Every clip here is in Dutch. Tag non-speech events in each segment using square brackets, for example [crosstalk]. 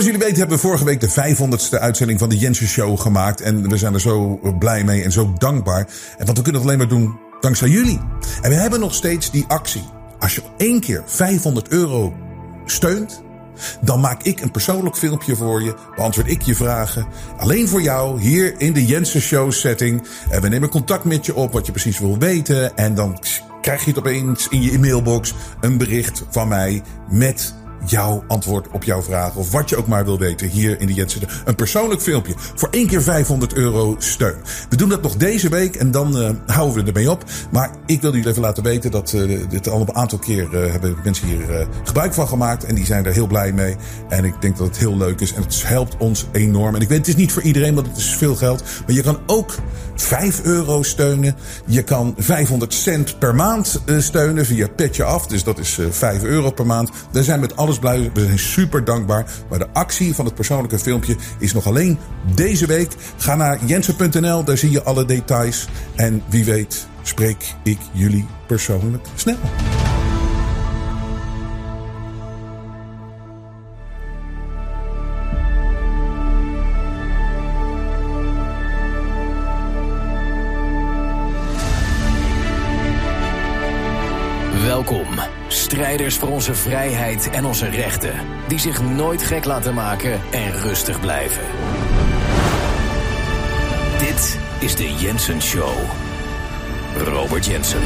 Zoals jullie weten hebben we vorige week de 500ste uitzending van de Jensen Show gemaakt. En we zijn er zo blij mee en zo dankbaar. En want we kunnen het alleen maar doen dankzij jullie. En we hebben nog steeds die actie. Als je één keer 500 euro steunt, dan maak ik een persoonlijk filmpje voor je. Beantwoord ik je vragen. Alleen voor jou, hier in de Jensen Show setting. En we nemen contact met je op, wat je precies wil weten. En dan krijg je het opeens in je e-mailbox een bericht van mij met jouw antwoord op jouw vraag. Of wat je ook maar wil weten hier in de Jensen. Een persoonlijk filmpje voor één keer 500 euro steun. We doen dat nog deze week en dan uh, houden we ermee op. Maar ik wil jullie even laten weten dat uh, dit al een aantal keer uh, hebben mensen hier gebruik van gemaakt. En die zijn er heel blij mee. En ik denk dat het heel leuk is. En het helpt ons enorm. En ik weet, het is niet voor iedereen, want het is veel geld. Maar je kan ook 5 euro steunen. Je kan 500 cent per maand steunen via Petje Af. Dus dat is 5 euro per maand. Daar zijn met alles blij. We zijn super dankbaar. Maar de actie van het persoonlijke filmpje is nog alleen deze week. Ga naar jensen.nl, daar zie je alle details. En wie weet spreek ik jullie persoonlijk snel. Welkom, strijders voor onze vrijheid en onze rechten, die zich nooit gek laten maken en rustig blijven. Dit is de Jensen Show. Robert Jensen.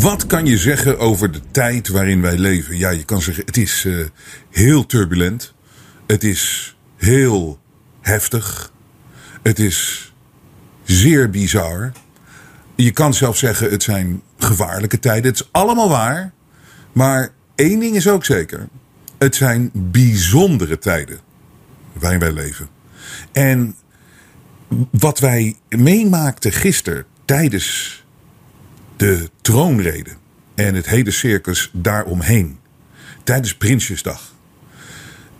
Wat kan je zeggen over de tijd waarin wij leven? Ja, je kan zeggen, het is uh, heel turbulent. Het is heel heftig. Het is zeer bizar. Je kan zelfs zeggen, het zijn gevaarlijke tijden. Het is allemaal waar. Maar één ding is ook zeker. Het zijn bijzondere tijden waarin wij leven. En wat wij meemaakten gisteren tijdens de troonrede en het hele circus daaromheen. Tijdens Prinsjesdag.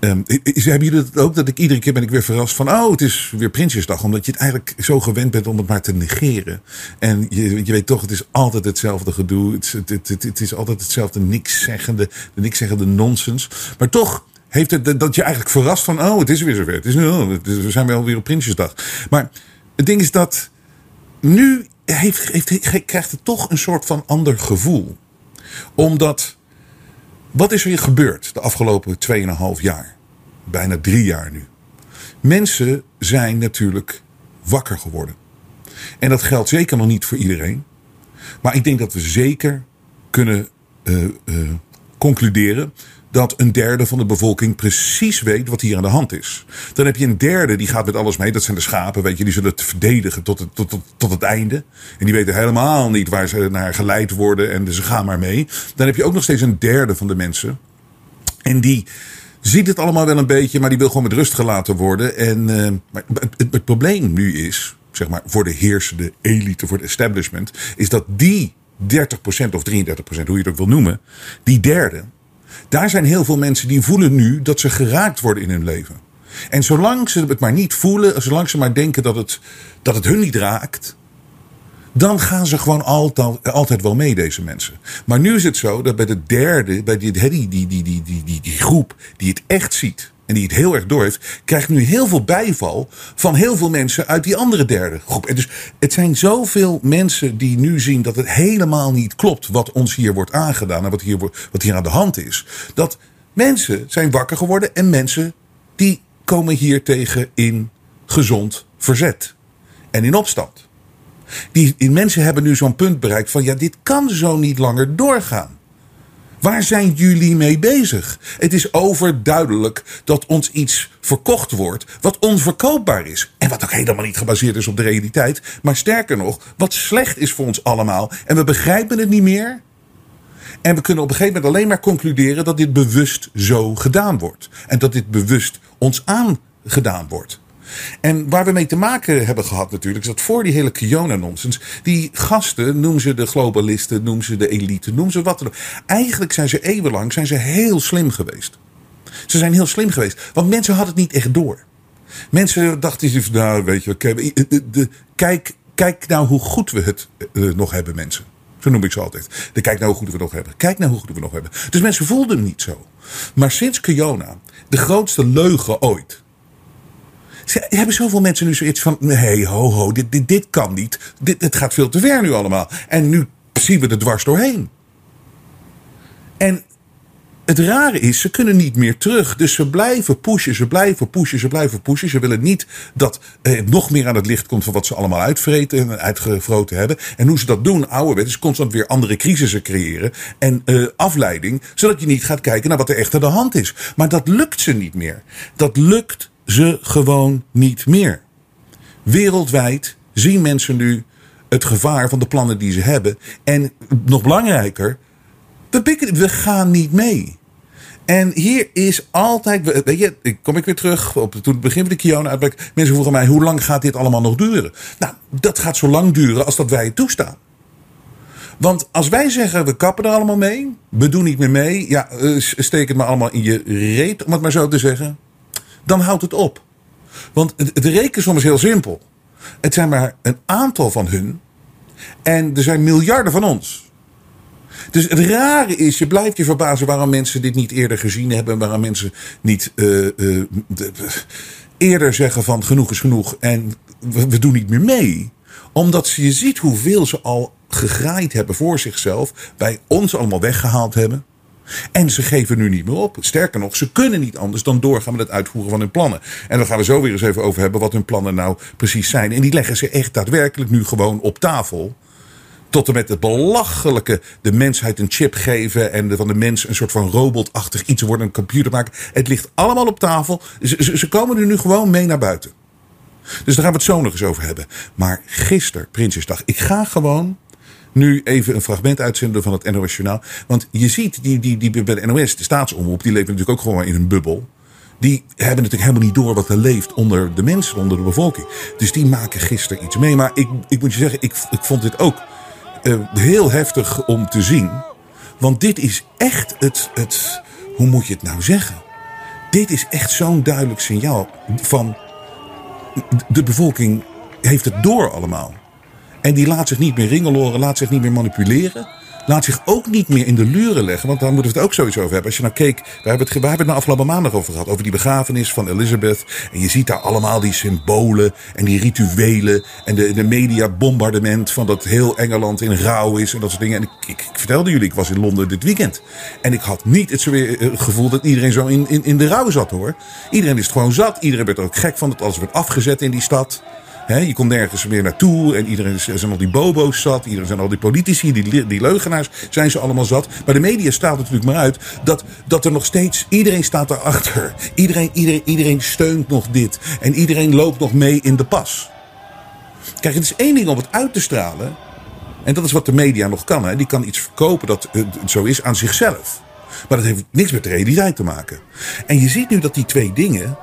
Um, hebben jullie dat ook? Dat ik iedere keer ben ik weer verrast van, oh, het is weer Prinsjesdag. Omdat je het eigenlijk zo gewend bent om het maar te negeren. En je, je weet toch, het is altijd hetzelfde gedoe. Het, het, het, het is altijd hetzelfde niks zeggende, de niks zeggende nonsens. Maar toch heeft het dat je eigenlijk verrast van, oh, het is weer zover. Het is, oh, we zijn wel weer op Prinsjesdag. Maar het ding is dat nu heeft, heeft, krijgt het toch een soort van ander gevoel. Omdat, wat is er gebeurd de afgelopen 2,5 jaar? Bijna drie jaar nu. Mensen zijn natuurlijk wakker geworden. En dat geldt zeker nog niet voor iedereen. Maar ik denk dat we zeker kunnen uh, uh, concluderen dat een derde van de bevolking precies weet wat hier aan de hand is. Dan heb je een derde die gaat met alles mee. Dat zijn de schapen, weet je. Die zullen het verdedigen tot het, tot, tot, het einde. En die weten helemaal niet waar ze naar geleid worden. En ze gaan maar mee. Dan heb je ook nog steeds een derde van de mensen. En die ziet het allemaal wel een beetje, maar die wil gewoon met rust gelaten worden. En uh, maar het, het, het probleem nu is, zeg maar, voor de heersende elite, voor het establishment, is dat die 30% of 33%, hoe je het ook wil noemen, die derde, daar zijn heel veel mensen die voelen nu dat ze geraakt worden in hun leven. En zolang ze het maar niet voelen, zolang ze maar denken dat het, dat het hun niet raakt, dan gaan ze gewoon altijd, altijd wel mee, deze mensen. Maar nu is het zo dat bij de derde, bij die, die, die, die, die, die, die groep die het echt ziet, en die het heel erg door heeft, krijgt nu heel veel bijval van heel veel mensen uit die andere derde groep. En dus het zijn zoveel mensen die nu zien dat het helemaal niet klopt wat ons hier wordt aangedaan en wat hier, wat hier aan de hand is. Dat mensen zijn wakker geworden en mensen die komen hier tegen in gezond verzet en in opstand. Die, die mensen hebben nu zo'n punt bereikt van ja, dit kan zo niet langer doorgaan. Waar zijn jullie mee bezig? Het is overduidelijk dat ons iets verkocht wordt wat onverkoopbaar is. En wat ook helemaal niet gebaseerd is op de realiteit. Maar sterker nog, wat slecht is voor ons allemaal. En we begrijpen het niet meer. En we kunnen op een gegeven moment alleen maar concluderen dat dit bewust zo gedaan wordt. En dat dit bewust ons aangedaan wordt. En waar we mee te maken hebben gehad natuurlijk, is dat voor die hele Kiona-nonsens, die gasten, noem ze de globalisten, noem ze de elite, noem ze wat dan ook. Eigenlijk zijn ze eeuwenlang zijn ze heel slim geweest. Ze zijn heel slim geweest, want mensen hadden het niet echt door. Mensen dachten, nou weet je, kijk, kijk nou hoe goed we het uh, nog hebben mensen. Zo noem ik ze altijd. De kijk nou hoe goed we nog hebben. Kijk nou hoe goed we nog hebben. Dus mensen voelden hem niet zo. Maar sinds Kiona, de grootste leugen ooit. Hebben zoveel mensen nu zoiets van: hey, ho, ho, dit, dit, dit kan niet. Dit, het gaat veel te ver nu allemaal. En nu zien we er dwars doorheen. En het rare is, ze kunnen niet meer terug. Dus ze blijven pushen, ze blijven pushen, ze blijven pushen. Ze willen niet dat eh, nog meer aan het licht komt van wat ze allemaal uitvreten en uitgevroten hebben. En hoe ze dat doen, ouderwet, is constant weer andere crisissen creëren. En eh, afleiding, zodat je niet gaat kijken naar wat er echt aan de hand is. Maar dat lukt ze niet meer. Dat lukt ze gewoon niet meer. Wereldwijd zien mensen nu het gevaar van de plannen die ze hebben. En nog belangrijker, we gaan niet mee. En hier is altijd, weet je, kom ik weer terug op toen het begin van de Kiona-uitbraak. Mensen vroegen mij, hoe lang gaat dit allemaal nog duren? Nou, dat gaat zo lang duren als dat wij het toestaan. Want als wij zeggen, we kappen er allemaal mee, we doen niet meer mee, ja, eh, steek het maar allemaal in je reet, om het maar zo te zeggen, dan houdt het op. Want de rekensom is heel simpel. Het zijn maar een aantal van hun en er zijn miljarden van ons. Dus het rare is, je blijft je verbazen waarom mensen dit niet eerder gezien hebben. Waarom mensen niet uh, de, eerder zeggen van genoeg is genoeg en we, we doen niet meer mee. Omdat je ziet hoeveel ze al gegraaid hebben voor zichzelf. Bij ons allemaal weggehaald hebben. En ze geven nu niet meer op. Sterker nog, ze kunnen niet anders dan doorgaan met het uitvoeren van hun plannen. En daar gaan we zo weer eens even over hebben wat hun plannen nou precies zijn. En die leggen ze echt daadwerkelijk nu gewoon op tafel. Tot en met het belachelijke de mensheid een chip geven. En van de mens een soort van robotachtig iets worden, een computer maken. Het ligt allemaal op tafel. Ze, ze, komen er nu gewoon mee naar buiten. Dus daar gaan we het zo nog eens over hebben. Maar gisteren, Prinsjesdag. Ik ga gewoon nu even een fragment uitzenden van het NOS Journaal. Want je ziet, die, die, die bij de NOS, de staatsomroep, die leven natuurlijk ook gewoon in een bubbel. Die hebben natuurlijk helemaal niet door wat er leeft onder de mensen, onder de bevolking. Dus die maken gisteren iets mee. Maar ik, ik moet je zeggen, ik, ik vond dit ook uh, heel heftig om te zien. Want dit is echt het, het. Hoe moet je het nou zeggen? Dit is echt zo'n duidelijk signaal van. De bevolking heeft het door allemaal. En die laat zich niet meer ringeloren, laat zich niet meer manipuleren laat zich ook niet meer in de luren leggen. Want daar moeten we het ook sowieso over hebben. Als je nou keek, we hebben het, we hebben het de afgelopen maandag over gehad. Over die begrafenis van Elizabeth. En je ziet daar allemaal die symbolen en die rituelen. En de, de mediabombardement van dat heel Engeland in rouw is. En dat soort dingen. En ik, ik, vertelde jullie, ik was in Londen dit weekend. En ik had niet het, het gevoel dat iedereen zo in, in, in de rouw zat hoor. Iedereen is het gewoon zat. Iedereen werd er ook gek van dat alles werd afgezet in die stad je kon nergens meer naartoe. En iedereen zijn al die bobo's zat. Iedereen zijn al die politici, die, die leugenaars zijn ze allemaal zat. Maar de media staat natuurlijk maar uit dat, dat er nog steeds... Iedereen staat erachter. Iedereen, iedereen, iedereen steunt nog dit. En iedereen loopt nog mee in de pas. Kijk, het is één ding om het uit te stralen. En dat is wat de media nog kan. Hè. Die kan iets verkopen dat het zo is aan zichzelf. Maar dat heeft niks met realiteit te maken. En je ziet nu dat die twee dingen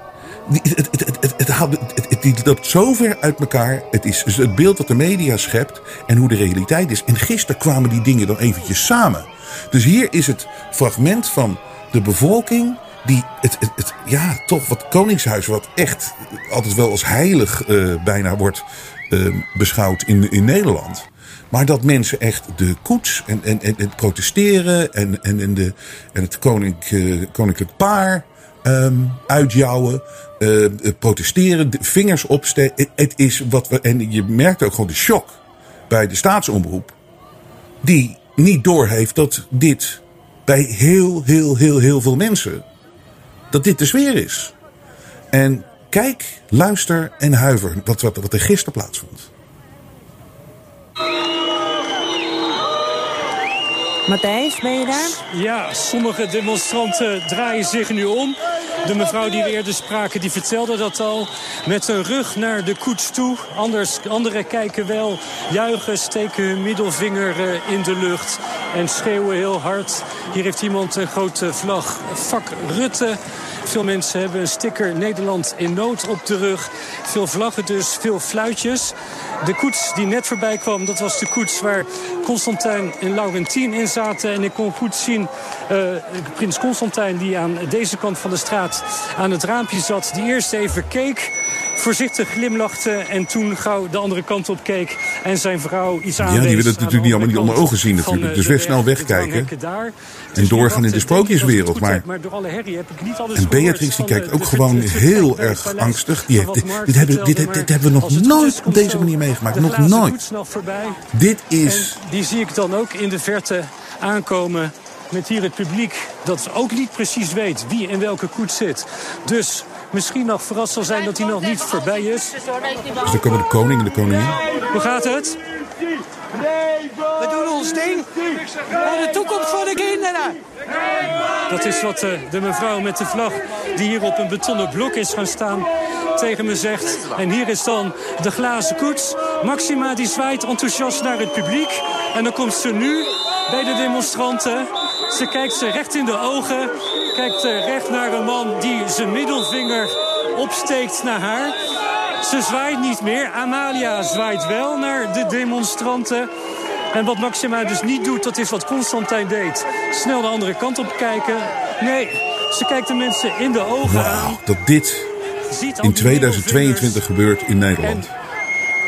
het, het, het, het, loopt zo ver uit elkaar. Het is het beeld wat de media schept en hoe de realiteit is. En gisteren kwamen die dingen dan eventjes samen. Dus hier is het fragment van de bevolking die het, ja, toch wat Koningshuis, wat echt altijd wel als heilig uh, bijna wordt uh, beschouwd in, in Nederland. Maar dat mensen echt de koets en, en, en het protesteren en, en, de, en het koninklijk, uh, koninklijk paar um, uitjouwen. Uh, protesteren, vingers opsteken. Het is wat we. En je merkt ook gewoon de shock bij de staatsomroep. Die niet doorheeft dat dit bij heel, heel, heel, heel veel mensen. dat dit de sfeer is. En kijk, luister en huiver wat, wat, wat er gisteren plaatsvond. Matthijs, ben je daar? Ja, sommige demonstranten draaien zich nu om. De mevrouw die we eerder spraken, die vertelde dat al. Met hun rug naar de koets toe. Anders, anderen kijken wel, juichen, steken hun middelvinger eh, in de lucht. En schreeuwen heel hard. Hier heeft iemand een grote vlag. Vak Rutte. Veel mensen hebben een sticker Nederland in nood op de rug. Veel vlaggen dus, veel fluitjes. De koets die net voorbij kwam, dat was de koets waar Constantijn en Laurentien in zaten. En ik kon goed zien uh, prins Constantijn die aan deze kant van de straat aan het raampje zat. Die eerst even keek voorzichtig glimlachte en toen gauw de andere kant op keek en zijn vrouw iets aanwees. Ja, die willen het natuurlijk niet allemaal niet onder ogen zien natuurlijk. Dus weer snel wegkijken en doorgaan in de sprookjeswereld. Maar, en Beatrix die kijkt ook gewoon heel erg angstig. Die heeft, dit, hebben, dit, dit, hebben we nog nooit op deze manier meegemaakt. Nog nooit. Dit is... die zie ik dan ook in de verte aankomen met hier het publiek dat ook niet precies weet wie in welke koets zit. Dus misschien nog verrast zal zijn dat hij nog niet voorbij is. Dus dan komen de koning en de koningin. Hoe gaat het? We doen ons ding voor de toekomst voor de kinderen. Dat is wat de, de mevrouw met de vlag die hier op een betonnen blok is gaan staan tegen me zegt. En hier is dan de glazen koets. Maxima die zwaait enthousiast naar het publiek. En dan komt ze nu bij de demonstranten. Ze kijkt ze recht in de ogen. Kijkt recht naar een man die zijn middelvinger opsteekt naar haar. Ze zwaait niet meer. Amalia zwaait wel naar de demonstranten. En wat Maxima dus niet doet, dat is wat Constantijn deed. Snel de andere kant op kijken. Nee, ze kijkt de mensen in de ogen aan. Dat dit in 2022 gebeurt in Nederland.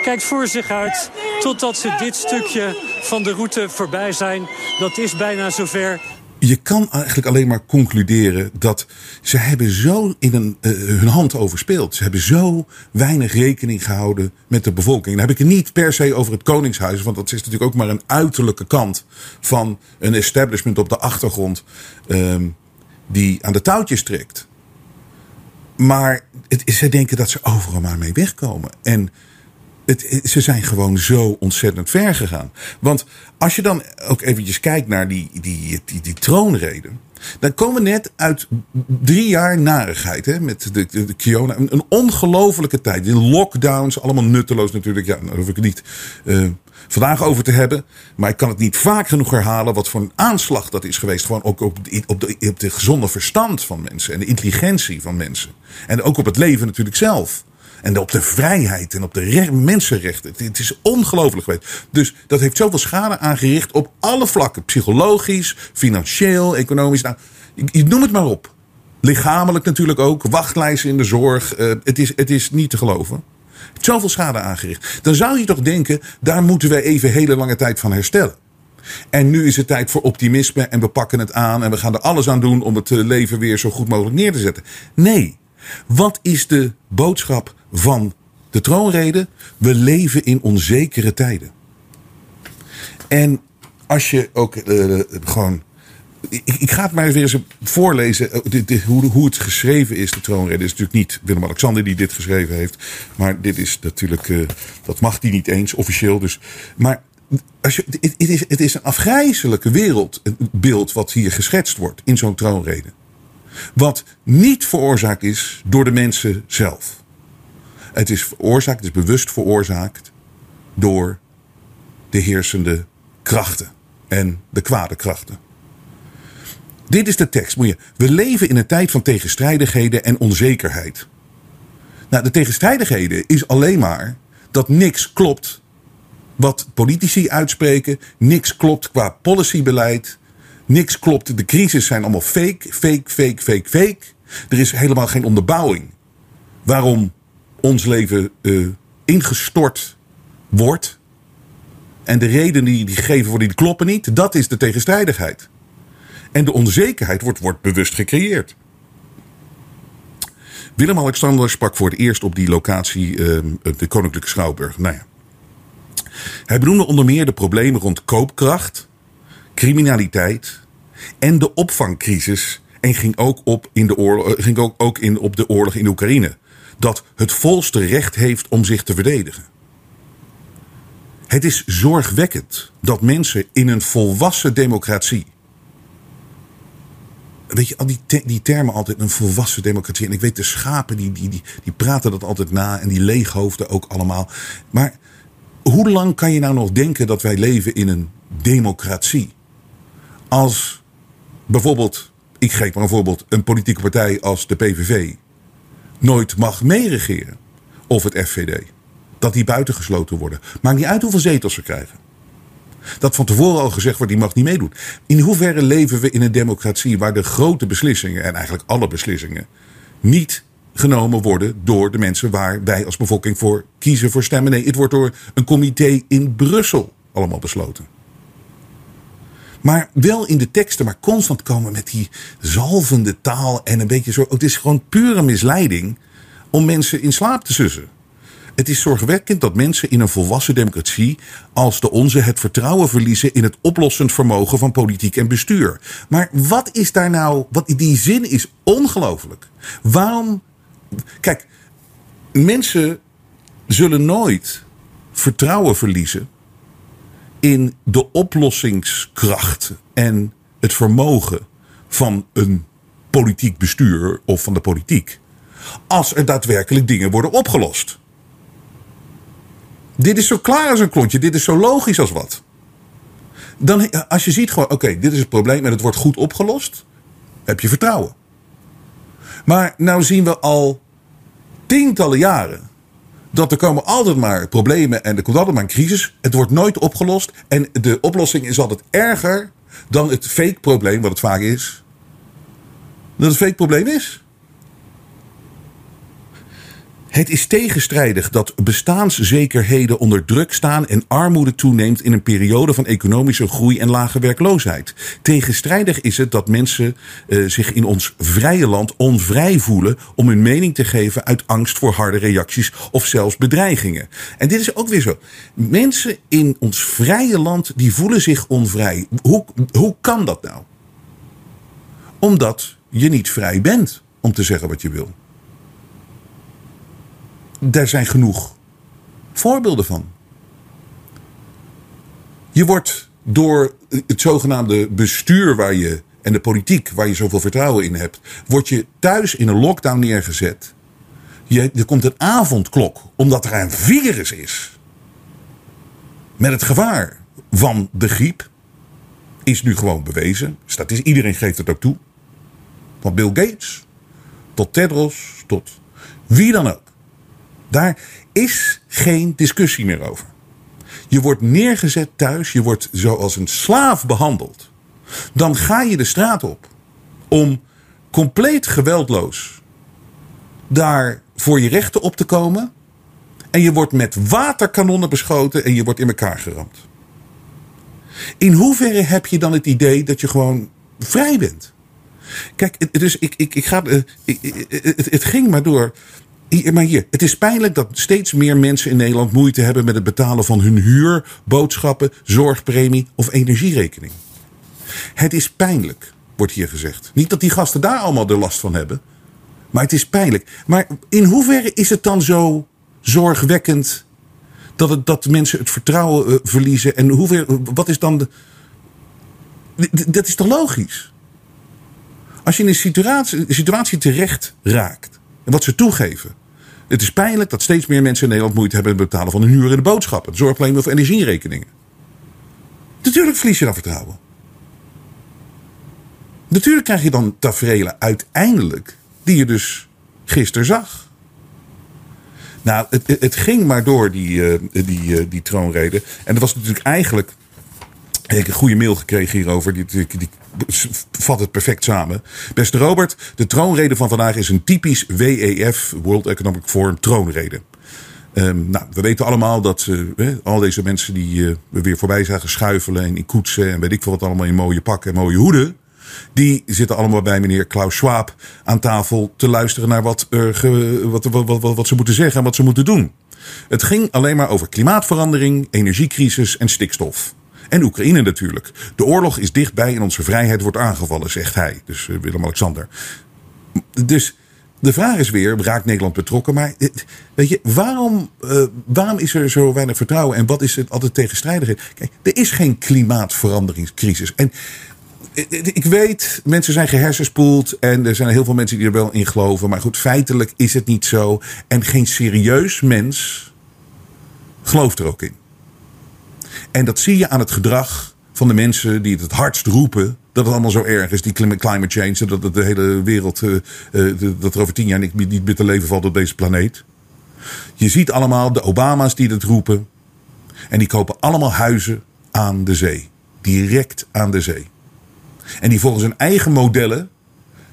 kijkt voor zich uit totdat ze dit stukje van de route voorbij zijn. Dat is bijna zover je kan eigenlijk alleen maar concluderen dat ze hebben zo in een, uh, hun hand overspeeld. Ze hebben zo weinig rekening gehouden met de bevolking. Dan heb ik het niet per se over het Koningshuis, want dat is natuurlijk ook maar een uiterlijke kant van een establishment op de achtergrond um, die aan de touwtjes trekt. Maar het, ze denken dat ze overal maar mee wegkomen. En het, ze zijn gewoon zo ontzettend ver gegaan. Want als je dan ook eventjes kijkt naar die, die, die, die troonrede. Dan komen we net uit drie jaar narigheid hè, met de, de, de Kiona. Een, ongelofelijke tijd. Die lockdowns, allemaal nutteloos natuurlijk. Ja, daar hoef ik niet uh, vandaag over te hebben. Maar ik kan het niet vaak genoeg herhalen wat voor een aanslag dat is geweest. Gewoon ook op, op, de, op de gezonde verstand van mensen en de intelligentie van mensen. En ook op het leven natuurlijk zelf. En op de vrijheid en op de mensenrechten. Het is ongelooflijk geweest. Dus dat heeft zoveel schade aangericht op alle vlakken. Psychologisch, financieel, economisch. Nou, noem het maar op. Lichamelijk natuurlijk ook. Wachtlijsten in de zorg. Uh, het, is, het is niet te geloven. Zoveel schade aangericht. Dan zou je toch denken, daar moeten we even hele lange tijd van herstellen. En nu is het tijd voor optimisme en we pakken het aan en we gaan er alles aan doen om het eh, leven weer zo goed mogelijk neer te zetten. Nee. Wat is de boodschap van de troonrede. We leven in onzekere tijden. En als je ook uh, gewoon. Ik, ga het maar weer eens voorlezen. Uh, hoe, hoe, het geschreven is, de troonrede. Is natuurlijk niet Willem-Alexander die dit geschreven heeft. Maar dit is natuurlijk. Dat mag hij niet eens officieel. Dus, maar als je, het, het, is, het is een afgrijzelijke wereldbeeld wat hier geschetst wordt in zo'n troonrede. Wat niet veroorzaakt is door de mensen zelf. Het is veroorzaakt, het is bewust veroorzaakt door de heersende krachten en de kwade krachten. Dit is de tekst. Moet je, we leven in een tijd van tegenstrijdigheden en onzekerheid. Nou, de tegenstrijdigheden is alleen maar dat niks klopt wat politici uitspreken. Niks klopt qua policybeleid. Niks klopt. De crisis zijn allemaal fake, fake, fake, fake, fake. Er is helemaal geen onderbouwing. Waarom ons leven uh, ingestort wordt. En de redenen die die geven voor die kloppen niet. Dat is de tegenstrijdigheid. En de onzekerheid wordt, wordt bewust gecreëerd. Willem-Alexander sprak voor het eerst op die locatie uh, de Koninklijke Schouwburg. Nou ja. Hij benoemde onder meer de problemen rond koopkracht, criminaliteit en de opvangcrisis. En ging ook, op in de oorlog, ging ook, ook in op de oorlog in Oekraïne dat het volste recht heeft om zich te verdedigen. Het is zorgwekkend dat mensen in een volwassen democratie. Weet je, al die, die termen altijd, een volwassen democratie. En ik weet, de schapen die, die, die, die praten dat altijd na. En die leeghoofden ook allemaal. Maar hoe lang kan je nou nog denken dat wij leven in een democratie? Als bijvoorbeeld, ik geef maar een voorbeeld, een politieke partij als de PVV nooit mag meeregeren. Of het FVD. dat die buitengesloten worden. Maakt niet uit hoeveel zetels ze krijgen. Dat van tevoren al gezegd wordt, die mag niet meedoen. In hoeverre leven we in een democratie waar de grote beslissingen, en eigenlijk alle beslissingen, niet genomen worden door de mensen waar wij als bevolking voor kiezen voor stemmen. Nee, het wordt door een comité in Brussel allemaal besloten. Maar wel in de teksten, maar constant komen met die zalvende taal en een beetje zo. Het is gewoon pure misleiding om mensen in slaap te sussen. Het is zorgwekkend dat mensen in een volwassen democratie als de onze het vertrouwen verliezen in het oplossend vermogen van politiek en bestuur. Maar wat is daar nou, wat die zin is ongelooflijk. Waarom, kijk, mensen zullen nooit vertrouwen verliezen in de oplossingskracht en het vermogen van een politiek bestuur of van de politiek. Als er daadwerkelijk dingen worden opgelost. Dit is zo klaar als een klontje, dit is zo logisch als wat. Dan, als je ziet gewoon, oké, dit is het probleem en het wordt goed opgelost, heb je vertrouwen. Maar nou zien we al tientallen jaren dat er komen altijd maar problemen en er komt altijd maar een crisis. Het wordt nooit opgelost. En de oplossing is altijd erger dan het fake probleem, wat het vaak is. Dat het fake probleem is. Het is tegenstrijdig dat bestaanszekerheden onder druk staan en armoede toeneemt in een periode van economische groei en lage werkloosheid. Tegenstrijdig is het dat mensen uh, zich in ons vrije land onvrij voelen om hun mening te geven uit angst voor harde reacties of zelfs bedreigingen. En dit is ook weer zo. Mensen in ons vrije land die voelen zich onvrij. Hoe, hoe kan dat nou? Omdat je niet vrij bent om te zeggen wat je wil daar zijn genoeg voorbeelden van. Je wordt door het zogenaamde bestuur waar je, en de politiek waar je zoveel vertrouwen in hebt, word je thuis in een lockdown neergezet. Je, er komt een avondklok omdat er een virus is. Met het gevaar van de griep is nu gewoon bewezen. Statistisch, iedereen geeft het ook toe. Van Bill Gates tot Tedros tot wie dan ook. Daar is geen discussie meer over. Je wordt neergezet thuis, je wordt zoals een slaaf behandeld. Dan ga je de straat op om compleet geweldloos daar voor je rechten op te komen. En je wordt met waterkanonnen beschoten en je wordt in elkaar geramd. In hoeverre heb je dan het idee dat je gewoon vrij bent? Kijk, dus ik, ik, ik ga, eh, het, het ging maar door. Maar hier, het is pijnlijk dat steeds meer mensen in Nederland moeite hebben met het betalen van hun huur, boodschappen, zorgpremie of energierekening. Het is pijnlijk, wordt hier gezegd. Niet dat die gasten daar allemaal de last van hebben, maar het is pijnlijk. Maar in hoeverre is het dan zo zorgwekkend dat, het, dat mensen het vertrouwen uh, verliezen? En hoever, wat is dan de. Dat is toch logisch? Als je in een situatie, situatie terecht raakt, en wat ze toegeven, het is pijnlijk dat steeds meer mensen in Nederland moeite hebben met het betalen van hun huur en de boodschappen, zorgpremie of energierekeningen. Natuurlijk verlies je dan vertrouwen. Natuurlijk krijg je dan tafereelen uiteindelijk die je dus gisteren zag. Nou, het, het ging maar door, die, uh, die, uh, die troonrede. En dat was natuurlijk eigenlijk ik heb een goede mail gekregen hierover. Die, die, die, vat het perfect samen. Beste Robert, de troonrede van vandaag is een typisch WEF, World Economic Forum, troonrede. Um, nou, we weten allemaal dat uh, al deze mensen die uh, we weer voorbij zagen schuifelen en in koetsen en weet ik veel wat allemaal in mooie pakken en mooie hoeden. Die zitten allemaal bij meneer Klaus Schwab aan tafel te luisteren naar wat, wat, wat, wat ze moeten zeggen en wat ze moeten doen. Het ging alleen maar over klimaatverandering, energiecrisis en stikstof. En Oekraïne natuurlijk. De oorlog is dichtbij en onze vrijheid wordt aangevallen, zegt hij. Dus uh, Willem-Alexander. Dus de vraag is weer, raakt Nederland betrokken? Maar eh, weet je, waarom, uh, waarom is er zo weinig vertrouwen en wat is het altijd tegenstrijdigheid? Kijk, er is geen klimaatveranderingscrisis. En ik weet, mensen zijn gehersenspoeld en er zijn heel veel mensen die er wel in geloven. Maar goed, feitelijk is het niet zo. En geen serieus mens gelooft er ook in. En dat zie je aan het gedrag van de mensen die het het hardst roepen. Dat het allemaal zo erg is, die climate change. Dat de hele wereld, uh, uh, dat er over tien jaar niet, niet meer te leven valt op deze planeet. Je ziet allemaal de Obama's die dat roepen. En die kopen allemaal huizen aan de zee. Direct aan de zee. En die volgens hun eigen modellen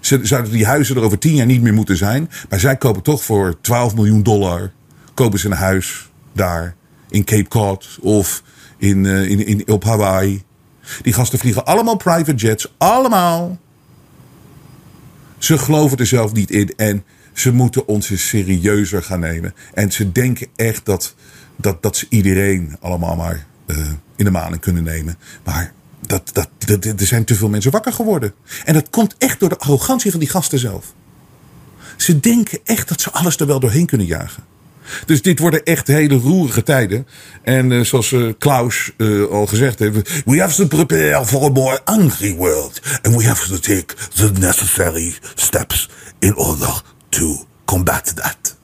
zouden die huizen er over tien jaar niet meer moeten zijn. Maar zij kopen toch voor 12 miljoen dollar kopen ze een huis daar in Cape Cod of in, uh, in, in, op Hawaii. Die gasten vliegen allemaal private jets. Allemaal. Ze geloven er zelf niet in. En ze moeten ons serieuzer gaan nemen. En ze denken echt dat, dat, dat ze iedereen allemaal maar uh, in de maling kunnen nemen. Maar dat, dat, dat, er zijn te veel mensen wakker geworden. En dat komt echt door de arrogantie van die gasten zelf. Ze denken echt dat ze alles er wel doorheen kunnen jagen. Dus dit worden echt hele roerige tijden. En uh, zoals uh, Klaus uh, al gezegd heeft: We have to prepare for a more angry world. And we have to take the necessary steps in order to combat that.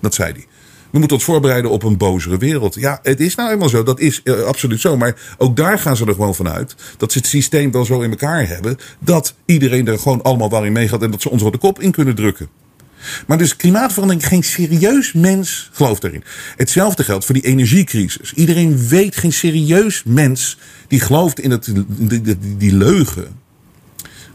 Dat zei hij. We moeten ons voorbereiden op een bozere wereld. Ja, het is nou eenmaal zo. Dat is absoluut zo. Maar ook daar gaan ze er gewoon vanuit. Dat ze het systeem wel zo in elkaar hebben. Dat iedereen er gewoon allemaal wel in meegaat. En dat ze ons de kop in kunnen drukken. Maar dus klimaatverandering, geen serieus mens gelooft erin. Hetzelfde geldt voor die energiecrisis. Iedereen weet, geen serieus mens die gelooft in het, die, leugen.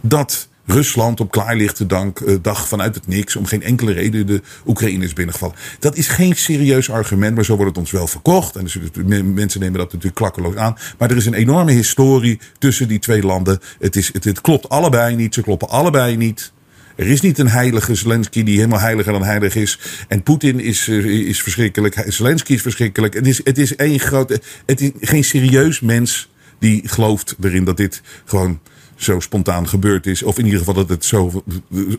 Dat Rusland op klaarlichte dank, uh, dag vanuit het niks om geen enkele reden de Oekraïne is binnengevallen. Dat is geen serieus argument, maar zo wordt het ons wel verkocht. En dus, mensen nemen dat natuurlijk klakkeloos aan. Maar er is een enorme historie tussen die twee landen. Het, is, het klopt allebei niet, ze kloppen allebei niet. Er is niet een heilige Zelensky die helemaal heiliger dan heilig is. En Poetin is, is verschrikkelijk. Zelensky is verschrikkelijk. Het is, het is één grote. Het is geen serieus mens die gelooft erin dat dit gewoon zo spontaan gebeurd is. Of in ieder geval dat het zo,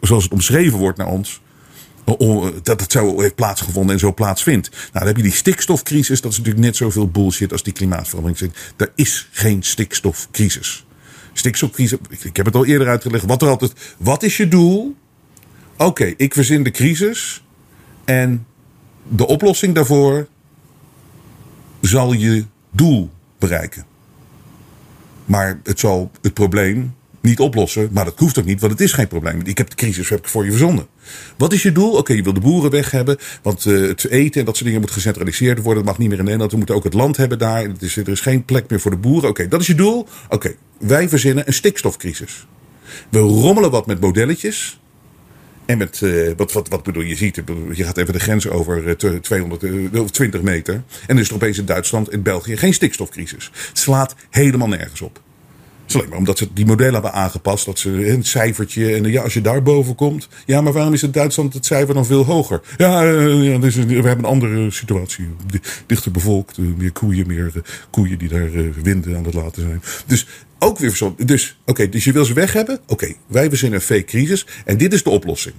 zoals het omschreven wordt naar ons. Dat het zo heeft plaatsgevonden en zo plaatsvindt. Nou, dan heb je die stikstofcrisis. Dat is natuurlijk net zoveel bullshit als die klimaatverandering. Er is geen stikstofcrisis. Stikstofcrisis, ik heb het al eerder uitgelegd. Wat er altijd, wat is je doel? Oké, ik verzin de crisis. En de oplossing daarvoor zal je doel bereiken. Maar het zal het probleem niet oplossen. Maar dat hoeft ook niet, want het is geen probleem. Ik heb de crisis heb ik voor je verzonnen. Wat is je doel? Oké, je wil de boeren weg hebben. Want uh, het eten en dat soort dingen moet gecentraliseerd worden. Dat mag niet meer in Nederland. We moeten ook het land hebben daar. Het is, er is geen plek meer voor de boeren. Oké, dat is je doel. Oké, wij verzinnen een stikstofcrisis. We rommelen wat met modelletjes. En met, uh, wat, wat, wat bedoel je? ziet, je gaat even de grens over uh, 220 meter. En is er opeens in Duitsland en België geen stikstofcrisis. Het slaat helemaal nergens op is maar omdat ze die modellen hebben aangepast. Dat ze een cijfertje. En ja, als je daar boven komt. Ja, maar waarom is in Duitsland het cijfer dan veel hoger? Ja, ja dus we hebben een andere situatie. Dichter bevolkt. Uh, meer koeien. Meer koeien die daar winden aan het laten zijn. Dus ook weer zo. Dus, oké, dus je wil ze weg hebben? Oké, okay, wij zijn een fake crisis. En dit is de oplossing.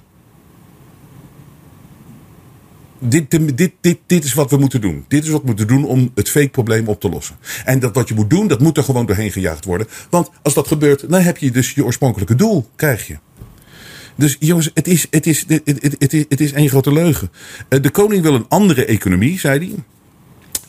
Dit, dit, dit, dit is wat we moeten doen. Dit is wat we moeten doen om het fake-probleem op te lossen. En dat wat je moet doen, dat moet er gewoon doorheen gejaagd worden. Want als dat gebeurt, dan heb je dus je oorspronkelijke doel, krijg je. Dus jongens, het is, het is, het, het, het, is, het is één grote leugen. Eh, de koning wil een andere economie, zei hij.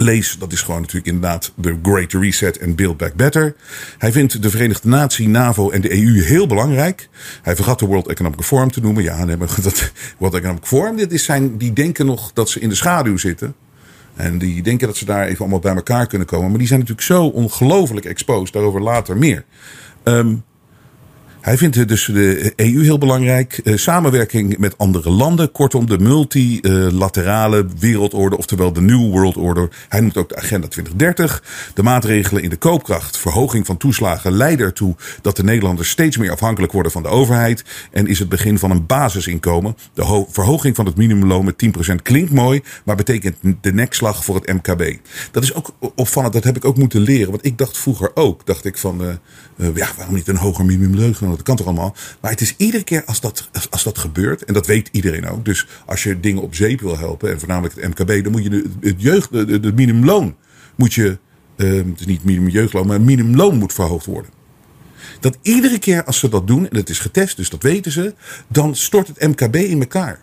Lees, dat is gewoon natuurlijk inderdaad de Great Reset en Build Back Better. Hij vindt de Verenigde Natie, NAVO en de EU heel belangrijk. Hij vergat de World Economic Forum te noemen. Ja, nee, maar [laughs] dat World Economic Forum, dit is zijn, die denken nog dat ze in de schaduw zitten. En die denken dat ze daar even allemaal bij elkaar kunnen komen. Maar die zijn natuurlijk zo ongelooflijk exposed. Daarover later meer. Um, hij vindt dus de EU heel belangrijk. Eh, samenwerking met andere landen. Kortom, de multilaterale wereldorde, oftewel de New World Order. Hij noemt ook de Agenda 2030. De maatregelen in de koopkracht, verhoging van toeslagen leiden ertoe dat de Nederlanders steeds meer afhankelijk worden van de overheid. En is het begin van een basisinkomen. De verhoging van het minimumloon met 10% klinkt mooi, maar betekent de nekslag voor het MKB. Dat is ook opvallend, dat heb ik ook moeten leren. Want ik dacht vroeger ook, dacht ik van, uh, uh, ja, waarom niet een hoger minimumloon? Dat kan toch allemaal. Maar het is iedere keer als dat, als, dat gebeurt, en dat weet iedereen ook. Dus als je dingen op zeep wil helpen, en voornamelijk het MKB, dan moet je het jeugd, de minimumloon moet je, uh, het is niet minimum jeugdloon, maar minimumloon moet verhoogd worden. Dat iedere keer als ze dat doen, en het is getest, dus dat weten ze, dan stort het MKB in elkaar.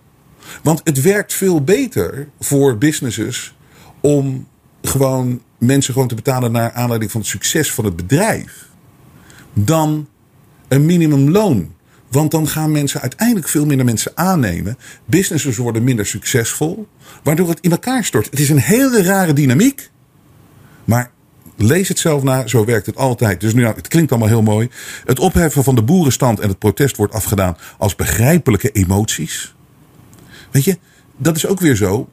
Want het werkt veel beter voor businesses om gewoon mensen gewoon te betalen naar aanleiding van het succes van het bedrijf. Dan een minimumloon. Want dan gaan mensen uiteindelijk veel minder mensen aannemen. Businesses worden minder succesvol. Waardoor het in elkaar stort. Het is een hele rare dynamiek. Maar lees het zelf na, zo werkt het altijd. Dus nu, nou, het klinkt allemaal heel mooi. Het opheffen van de boerenstand en het protest wordt afgedaan als begrijpelijke emoties. Weet je, dat is ook weer zo.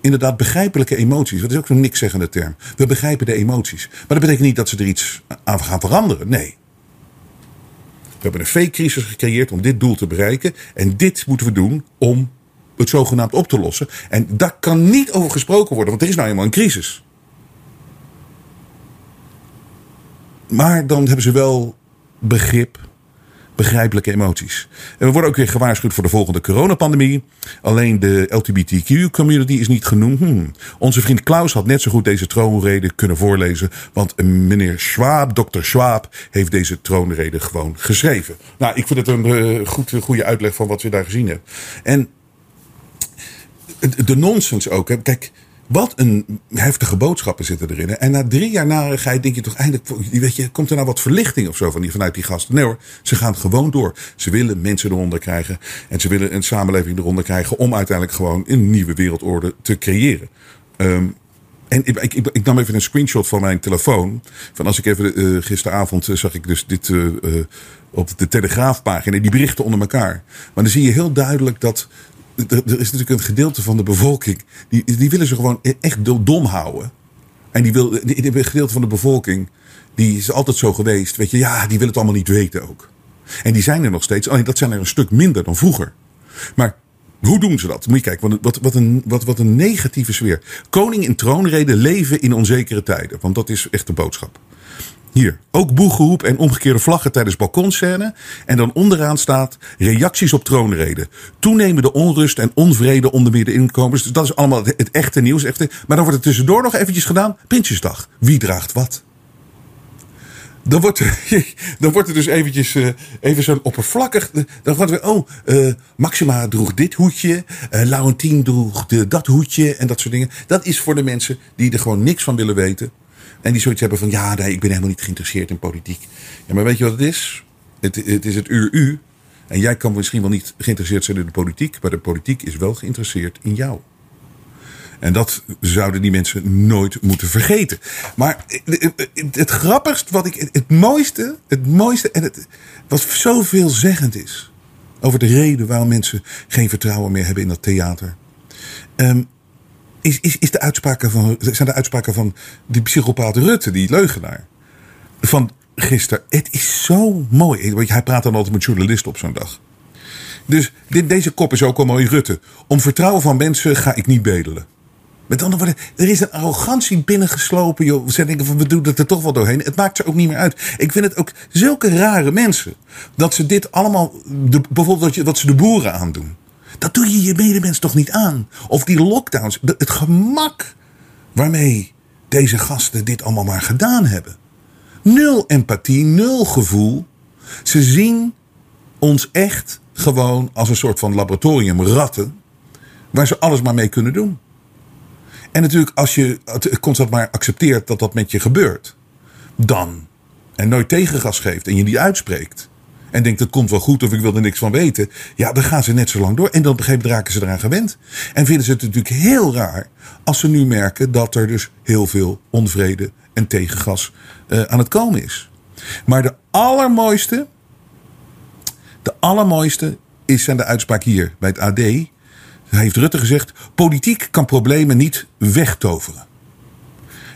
Inderdaad, begrijpelijke emoties. Dat is ook zo'n nikszeggende term. We begrijpen de emoties. Maar dat betekent niet dat ze er iets aan gaan veranderen. Nee. We hebben een fake-crisis gecreëerd om dit doel te bereiken. En dit moeten we doen om het zogenaamd op te lossen. En daar kan niet over gesproken worden, want er is nou eenmaal een crisis. Maar dan hebben ze wel begrip, begrijpelijke emoties. En we worden ook weer gewaarschuwd voor de volgende coronapandemie. Alleen de LGBTQ-community is niet genoemd. Hmm. Onze vriend Klaus had net zo goed deze troonrede kunnen voorlezen. Want meneer Schwab, dokter Schwab, heeft deze troonrede gewoon geschreven. Nou, ik vind het een uh, goed, goede uitleg van wat we daar gezien hebben. En de nonsens ook. Kijk, wat een heftige boodschappen zitten erin. En na drie jaar narigheid denk je toch eindelijk... Weet je, komt er nou wat verlichting of zo van die, vanuit die gasten? Nee hoor, ze gaan gewoon door. Ze willen mensen eronder krijgen. En ze willen een samenleving eronder krijgen... om uiteindelijk gewoon een nieuwe wereldorde te creëren. Um, en ik, ik, ik, nam even een screenshot van mijn telefoon. Van als ik even uh, gisteravond uh, zag ik dus dit uh, op de telegraafpagina. Die berichten onder elkaar. Maar dan zie je heel duidelijk dat er is natuurlijk een gedeelte van de bevolking. Die, die willen ze gewoon echt dom houden. En die wil, die, die gedeelte van de bevolking. Die is altijd zo geweest. Weet je, ja, die wil het allemaal niet weten ook. En die zijn er nog steeds. Alleen dat zijn er een stuk minder dan vroeger. Maar hoe doen ze dat? Moet je kijken, wat, wat, een, wat, wat een negatieve sfeer. Koning in troonrede leven in onzekere tijden. Want dat is echt de boodschap. Hier, ook boegeroep en omgekeerde vlaggen tijdens balkonscène. En dan onderaan staat reacties op troonreden. Toenemende onrust en onvrede onder middeninkomens. Dus dat is allemaal het, echte nieuws. Echte, maar dan wordt het tussendoor nog eventjes gedaan. Prinsjesdag. Wie draagt wat? Dan wordt, er, [laughs] dan wordt er dus eventjes uh, even zo'n oppervlakkig. Dan wordt er, oh, uh, Maxima droeg dit hoedje. Uh, Laurentien droeg de, dat hoedje en dat soort dingen. Dat is voor de mensen die er gewoon niks van willen weten. En die zoiets hebben van, ja, ik ben helemaal niet geïnteresseerd in politiek. Ja, maar weet je wat het is? Het, het is het uur-u. En jij kan misschien wel niet geïnteresseerd zijn in de politiek, maar de politiek is wel geïnteresseerd in jou. En dat zouden die mensen nooit moeten vergeten. Maar het grappigst, wat ik, het mooiste, het mooiste en het, wat zo veelzeggend is over de reden waarom mensen geen vertrouwen meer hebben in dat theater. Um, is, is, is de uitspraken van, zijn de uitspraken van die psychopaat Rutte, die leugenaar. Van gisteren. Het is zo mooi. Hij praat dan altijd met journalisten op zo'n dag. Dus dit, deze kop is ook al mooi Rutte. Om vertrouwen van mensen ga ik niet bedelen. Met andere woorden, er is een arrogantie binnengeslopen. Joh. Ze denken van we doen het er toch wel doorheen. Het maakt ze ook niet meer uit. Ik vind het ook zulke rare mensen. Dat ze dit allemaal, bijvoorbeeld dat, dat ze de boeren aandoen. Dat doe je je medemens toch niet aan? Of die lockdowns, het gemak waarmee deze gasten dit allemaal maar gedaan hebben. Nul empathie, nul gevoel. Ze zien ons echt gewoon als een soort van laboratorium ratten. Waar ze alles maar mee kunnen doen. En natuurlijk, als je constant maar accepteert dat dat met je gebeurt. Dan. En nooit tegengas geeft en je die uitspreekt en denkt het komt wel goed of ik wil er niks van weten. Ja, dan gaan ze net zo lang door. En dan moment raken ze eraan gewend. En vinden ze het natuurlijk heel raar als ze nu merken dat er dus heel veel onvrede en tegengas uh, aan het komen is. Maar de allermooiste, de allermooiste is zijn de uitspraak hier bij het AD. Hij heeft Rutte gezegd: politiek kan problemen niet wegtoveren.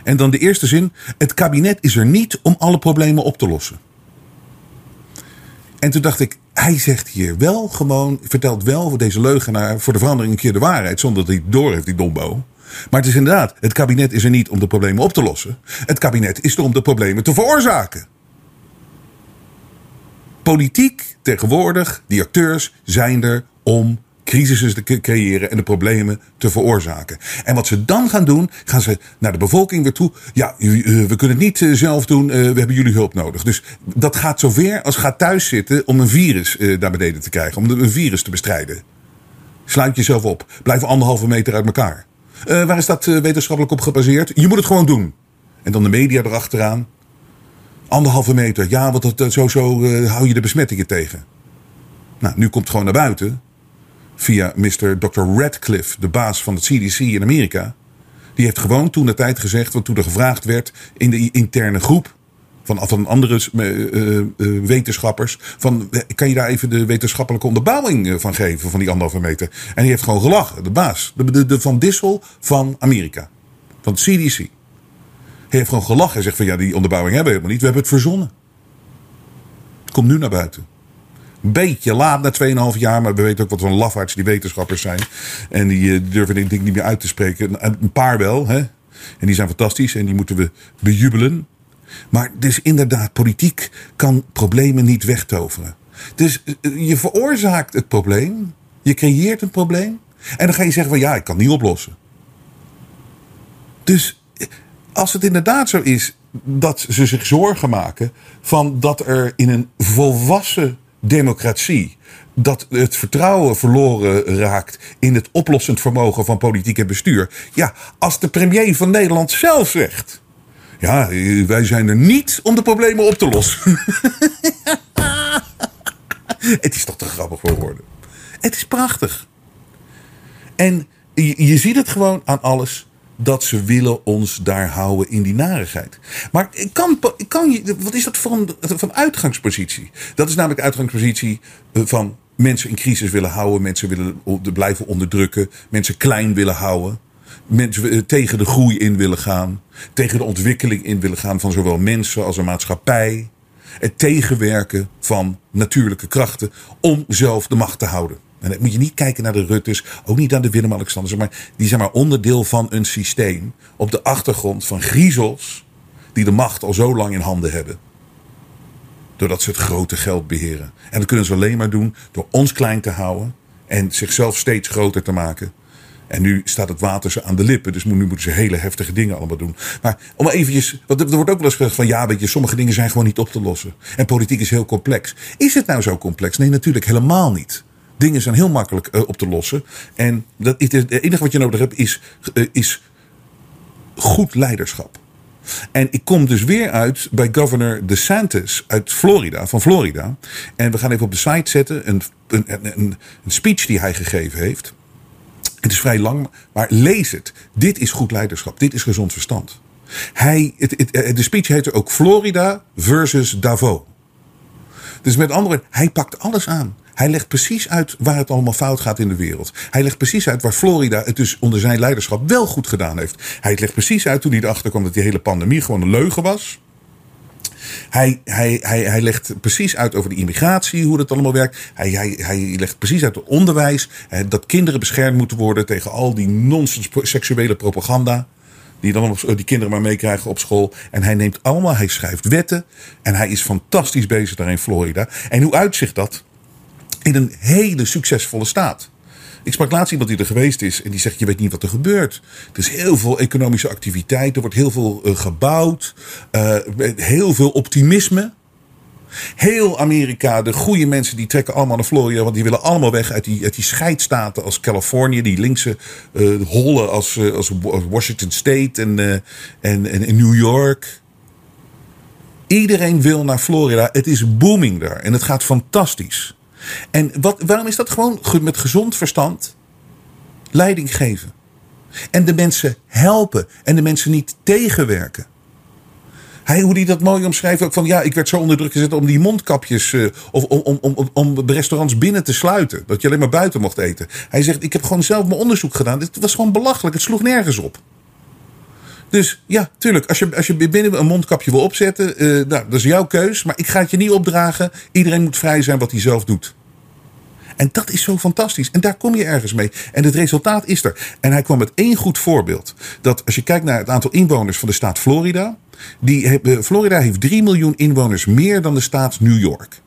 En dan de eerste zin: het kabinet is er niet om alle problemen op te lossen. En toen dacht ik, hij zegt hier wel gewoon, vertelt wel voor deze leugenaar voor de verandering een keer de waarheid, zonder dat hij door heeft, die dombo. Maar het is inderdaad, het kabinet is er niet om de problemen op te lossen. Het kabinet is er om de problemen te veroorzaken. Politiek tegenwoordig, die acteurs zijn er om crisissen te creëren en de problemen te veroorzaken. En wat ze dan gaan doen, gaan ze naar de bevolking weer toe. Ja, eh, we kunnen het niet eh, zelf doen, eh, we hebben jullie hulp nodig. Dus dat gaat zover als gaat thuis zitten om een virus daar beneden te krijgen, om een virus te bestrijden. Sluit jezelf op. Blijf anderhalve meter uit elkaar. waar is dat wetenschappelijk op gebaseerd? Je moet het gewoon doen. En dan de media erachteraan. Anderhalve meter. Ja, want dat, zo, zo hou je de besmettingen tegen. Nou, nu komt het gewoon naar buiten. Via Mr. Dr. Radcliffe, de baas van het CDC in Amerika. Die heeft gewoon toen de tijd gezegd, want toen er gevraagd werd in de interne groep van, van andere uh, uh, wetenschappers. Van, kan je daar even de wetenschappelijke onderbouwing van geven van die anderhalve meter? En die heeft gewoon gelachen, de baas. De, de, de Van Dissel van Amerika. Van het CDC. Hij heeft gewoon gelachen en zegt van ja, die onderbouwing hebben we helemaal niet. We hebben het verzonnen. Het komt nu naar buiten. Beetje laat na 2,5 jaar, maar we weten ook wat voor lafaards die wetenschappers zijn. En die durven denk ik niet meer uit te spreken. Een paar wel, hè. En die zijn fantastisch en die moeten we bejubelen. Maar dus inderdaad, politiek kan problemen niet wegtoveren. Dus eh, je veroorzaakt het probleem, je creëert een probleem en dan ga je zeggen van ja, ik kan niet oplossen. Dus eh, als het inderdaad zo is dat ze zich zorgen maken van dat er in een volwassen democratie dat het vertrouwen verloren raakt in het oplossend vermogen van politiek en bestuur. Ja, als de premier van Nederland zelf zegt ja, wij zijn er niet om de problemen op te lossen. [laughs] het is toch te grappig voor woorden. Het is prachtig. En je, je ziet het gewoon aan alles dat ze willen ons daar houden in die narigheid. Maar kan, kan wat is dat voor een van uitgangspositie? Dat is namelijk uitgangspositie eh, van mensen in crisis willen houden, mensen willen blijven onderdrukken, mensen klein willen houden mensen eh, tegen de groei in willen gaan. Tegen de ontwikkeling in willen gaan van zowel mensen als een maatschappij. Het tegenwerken van natuurlijke krachten om zelf de macht te houden. En dan moet je niet kijken naar de Rutters, ook niet naar de Willem-Alexanders, maar die zijn maar onderdeel van een systeem op de achtergrond van griezels die de macht al zo lang in handen hebben. Doordat ze het grote geld beheren. En dat kunnen ze alleen maar doen door ons klein te houden en zichzelf steeds groter te maken. En nu staat het water ze aan de lippen. Dus nu moeten ze hele heftige dingen allemaal doen. Maar om eventjes. Want er wordt ook wel eens gezegd van ja, weet je, sommige dingen zijn gewoon niet op te lossen. En politiek is heel complex. Is het nou zo complex? Nee, natuurlijk helemaal niet. Dingen zijn heel makkelijk uh, op te lossen. En dat, het enige wat je nodig hebt is, uh, is goed leiderschap. En ik kom dus weer uit bij governor DeSantis uit Florida, van Florida. En we gaan even op de site zetten een, een, een, een speech die hij gegeven heeft. Het is vrij lang, maar lees het. Dit is goed leiderschap. Dit is gezond verstand. Hij, het, eh, de speech heette ook Florida versus Davos. Dus met andere woorden, hij pakt alles aan. Hij legt precies uit waar het allemaal fout gaat in de wereld. Hij legt precies uit waar Florida het dus onder zijn leiderschap wel goed gedaan heeft. Hij legt precies uit toen hij erachter kwam dat die hele pandemie gewoon een leugen was. Hij, hij, hij, hij legt precies uit over de immigratie, hoe dat allemaal werkt. Hij, hij, hij legt precies uit het onderwijs. Dat kinderen beschermd moeten worden tegen al die nonsens seksuele propaganda. Die dan die kinderen maar meekrijgen op school. En hij neemt allemaal, hij schrijft wetten. En hij is fantastisch bezig daar in Florida. En hoe uitzicht dat? In een hele succesvolle staat. Ik sprak laatst iemand die er geweest is en die zegt: Je weet niet wat er gebeurt. Er is heel veel economische activiteit, er wordt heel veel uh, gebouwd, uh, heel veel optimisme. Heel Amerika, de goede mensen die trekken allemaal naar Florida, want die willen allemaal weg uit die, uit die scheidstaten als Californië, die linkse uh, hollen als, als Washington State en, en, en, en New York. Iedereen wil naar Florida. Het is booming daar en het gaat fantastisch. En wat, waarom is dat gewoon met gezond verstand leiding geven? En de mensen helpen en de mensen niet tegenwerken. Hij, hoe hij dat mooi omschrijft, ook van ja, ik werd zo onder druk gezet om die mondkapjes, uh, of om, om, om, om de restaurants binnen te sluiten. Dat je alleen maar buiten mocht eten. Hij zegt, ik heb gewoon zelf mijn onderzoek gedaan. Het was gewoon belachelijk, het sloeg nergens op. Dus ja, tuurlijk, als je, als je binnen een mondkapje wil opzetten, uh, nou, dat is jouw keus. Maar ik ga het je niet opdragen. Iedereen moet vrij zijn wat hij zelf doet. En dat is zo fantastisch. En daar kom je ergens mee. En het resultaat is er. En hij kwam met één goed voorbeeld. Dat als je kijkt naar het aantal inwoners van de staat Florida. Die, eh, Florida heeft 3 miljoen inwoners meer dan de staat New York.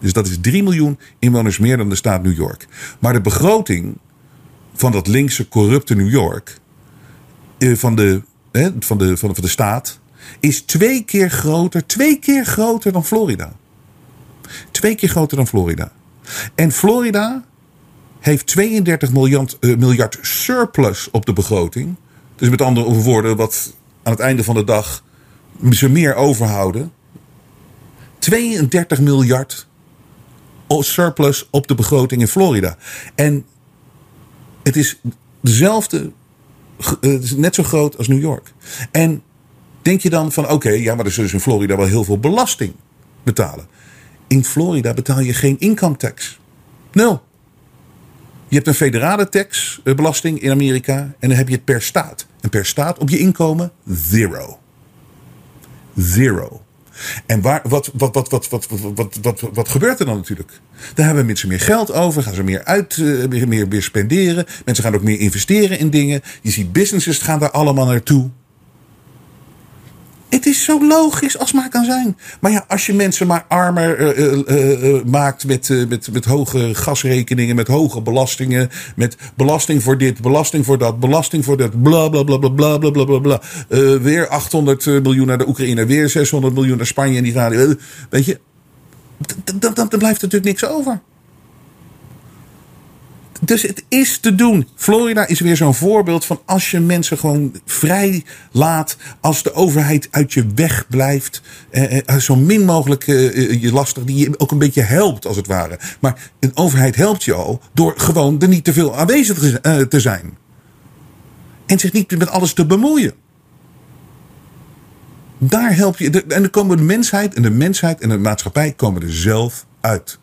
Dus dat is 3 miljoen inwoners meer dan de staat New York. Maar de begroting van dat linkse, corrupte New York. Eh, van de van, de, van, de, van de staat, is twee keer groter, twee keer groter dan Florida. Twee keer groter dan Florida. En Florida heeft 32 miljard, uh, miljard surplus op de begroting. Dus met andere woorden, wat aan het einde van de dag ze meer overhouden. 32 miljard surplus op de begroting in Florida. En het is dezelfde, eh, het is net zo groot als New York. En denk je dan van oké, ja, maar er zullen ze in Florida wel heel veel belasting betalen. In Florida betaal je geen income tax. Nul. Je hebt een federale tax, eh, belasting in Amerika en dan heb je het per staat. En per staat op je inkomen zero. Zero. En wat, wat, wat, wat, wat, wat, wat, wat, gebeurt er dan natuurlijk? Daar hebben mensen meer geld over, gaan ze meer uit, meer, meer, meer spenderen. Mensen gaan ook meer investeren in dingen. Je ziet businesses gaan daar allemaal naartoe. Het is zo logisch als maar kan zijn. Maar ja, als je mensen maar armer uh, uh, maakt met, met, met hoge gasrekeningen, met hoge belastingen, met belasting voor dit, belasting voor dat, belasting voor dat, bla bla bla bla bla bla bla bla. weer 800 miljoen naar de Oekraïne, weer 600 miljoen naar Spanje en Italië. weet je, dan blijft er natuurlijk niks over. Dus het is te doen. Florida is weer zo'n voorbeeld van als je mensen gewoon vrij laat. Als de overheid uit je weg blijft. Eh, eh, zo min mogelijk eh, eh, je lastig. Die je ook een beetje helpt als het ware. Maar een overheid helpt je al door gewoon er niet te veel aanwezig te zijn. En zich niet met alles te bemoeien. Daar help je. En dan komen de mensheid en de mensheid en de maatschappij komen er zelf uit.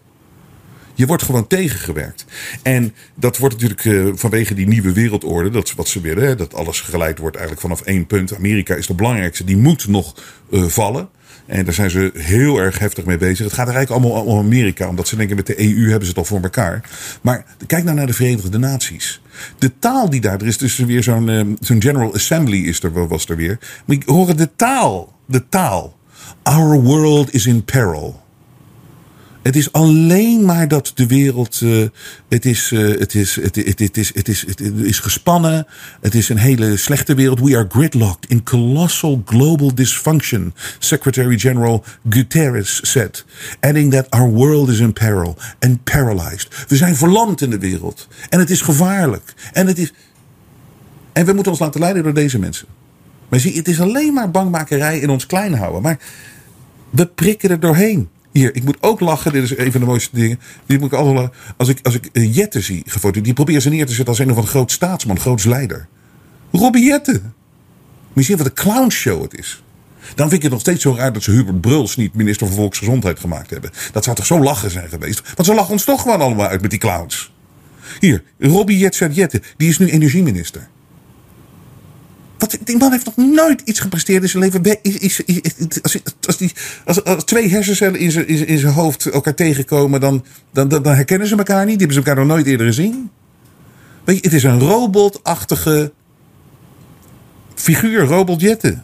Je wordt gewoon tegengewerkt. En dat wordt natuurlijk uh, vanwege die nieuwe wereldorde, dat is wat ze willen, hè, dat alles geleid wordt eigenlijk vanaf één punt. Amerika is de belangrijkste, die moet nog uh, vallen. En daar zijn ze heel erg heftig mee bezig. Het gaat er eigenlijk allemaal om Amerika, omdat ze denken met de EU hebben ze het al voor elkaar. Maar kijk nou naar de Verenigde Naties. De taal die daar, er is dus weer zo'n zo'n General Assembly is er, was er weer. Maar hoor de taal, de taal. Our world is in peril. Het is alleen maar dat de wereld. Uh, het, is, het, is, het, het, is, het, is, het is gespannen. Het is een hele slechte wereld. We are gridlocked in colossal global dysfunction. Secretary General Guterres said. Adding that our world is in peril and paralyzed. We zijn verlamd in de wereld. En het is gevaarlijk. En, het is, en we moeten ons laten leiden door deze mensen. Maar zie, het is alleen maar bangmakerij in ons klein houden. Maar we prikken er doorheen. Hier, ik moet ook lachen. Dit is een van de mooiste dingen. Die moet ik allemaal, als ik, als ik Jette zie. Die probeert ze neer te zetten als een of een groot staatsman, groot leider. Robbie Jette. Misschien wat een clownshow het is. Dan vind ik het nog steeds zo raar dat ze Hubert Bruls niet minister van Volksgezondheid gemaakt hebben. Dat zou toch zo lachen zijn geweest? Want ze lachen ons toch gewoon allemaal uit met die clowns. Hier, Robbie Jette, die is nu energieminister. Die man heeft nog nooit iets gepresteerd in zijn leven. Is, is, is, als, als, die, als, als, twee hersencellen in zijn, in zijn hoofd elkaar tegenkomen, dan, dan, dan, herkennen ze elkaar niet. Die hebben ze elkaar nog nooit eerder gezien. Weet je, het is een robotachtige figuur, Robot Jetten.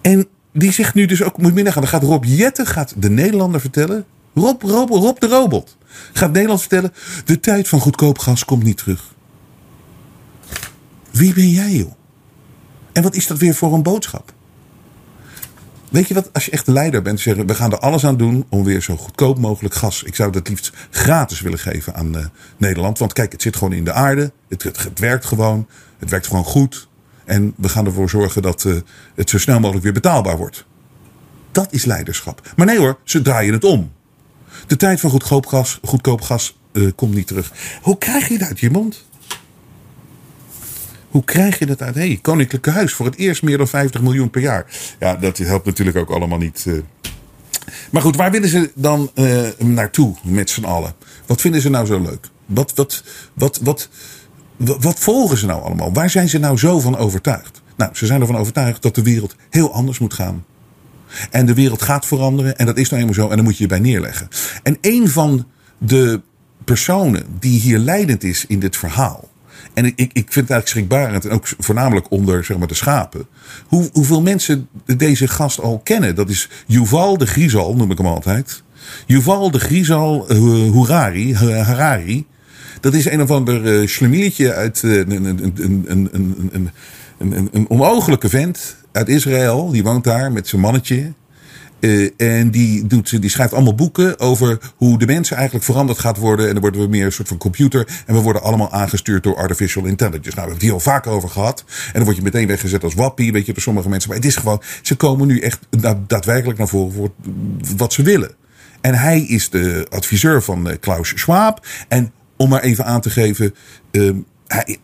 En die zegt nu dus ook, moet je nagaan, dan gaat Rob Jetten gaat de Nederlander vertellen. Rob, Rob, Rob de robot. Gaat Nederland vertellen, de tijd van goedkoop gas komt niet terug. Wie ben jij, joh? En wat is dat weer voor een boodschap? Weet je wat, als je echt de leider bent, zeggen we gaan er alles aan doen om weer zo goedkoop mogelijk gas. Ik zou dat liefst gratis willen geven aan uh, Nederland. Want kijk, het zit gewoon in de aarde. Het, het, werkt gewoon. Het werkt gewoon goed. En we gaan ervoor zorgen dat uh, het zo snel mogelijk weer betaalbaar wordt. Dat is leiderschap. Maar nee hoor, ze draaien het om. De tijd van goedkoop gas, goedkoop gas uh, komt niet terug. Hoe krijg je dat uit je mond? Hoe krijg je dat uit? Hey, Koninklijke Huis voor het eerst meer dan 50 miljoen per jaar. Ja, dat helpt natuurlijk ook allemaal niet. Uh. Maar goed, waar willen ze dan uh, naartoe met z'n allen? Wat vinden ze nou zo leuk? Wat, wat, wat, wat, wat, wat volgen ze nou allemaal? Waar zijn ze nou zo van overtuigd? Nou, ze zijn ervan overtuigd dat de wereld heel anders moet gaan. En de wereld gaat veranderen en dat is nou eenmaal zo en dan moet je je bij neerleggen. En een van de personen die hier leidend is in dit verhaal en ik, ik vind het eigenlijk schrikbarend, en ook voornamelijk onder zeg maar, de schapen, hoe, hoeveel mensen deze gast al kennen. Dat is Yuval de Grisal, noem ik hem altijd. Yuval de Grisal uh, Harari. Dat is een of ander uh, schlemieltje uit uh, een, een, een, een, een, een, een onmogelijke vent uit Israël. Die woont daar met zijn mannetje. Uh, en die, doet, die schrijft allemaal boeken over hoe de mensen eigenlijk veranderd gaat worden. En dan worden we meer een soort van computer. En we worden allemaal aangestuurd door artificial intelligence. Nou, we hebben het hier al vaker over gehad. En dan word je meteen weggezet als wappie, weet je, door sommige mensen. Maar het is gewoon, ze komen nu echt daadwerkelijk naar voren voor wat ze willen. En hij is de adviseur van eh, Klaus Schwab. En om maar even aan te geven. ehm, hij,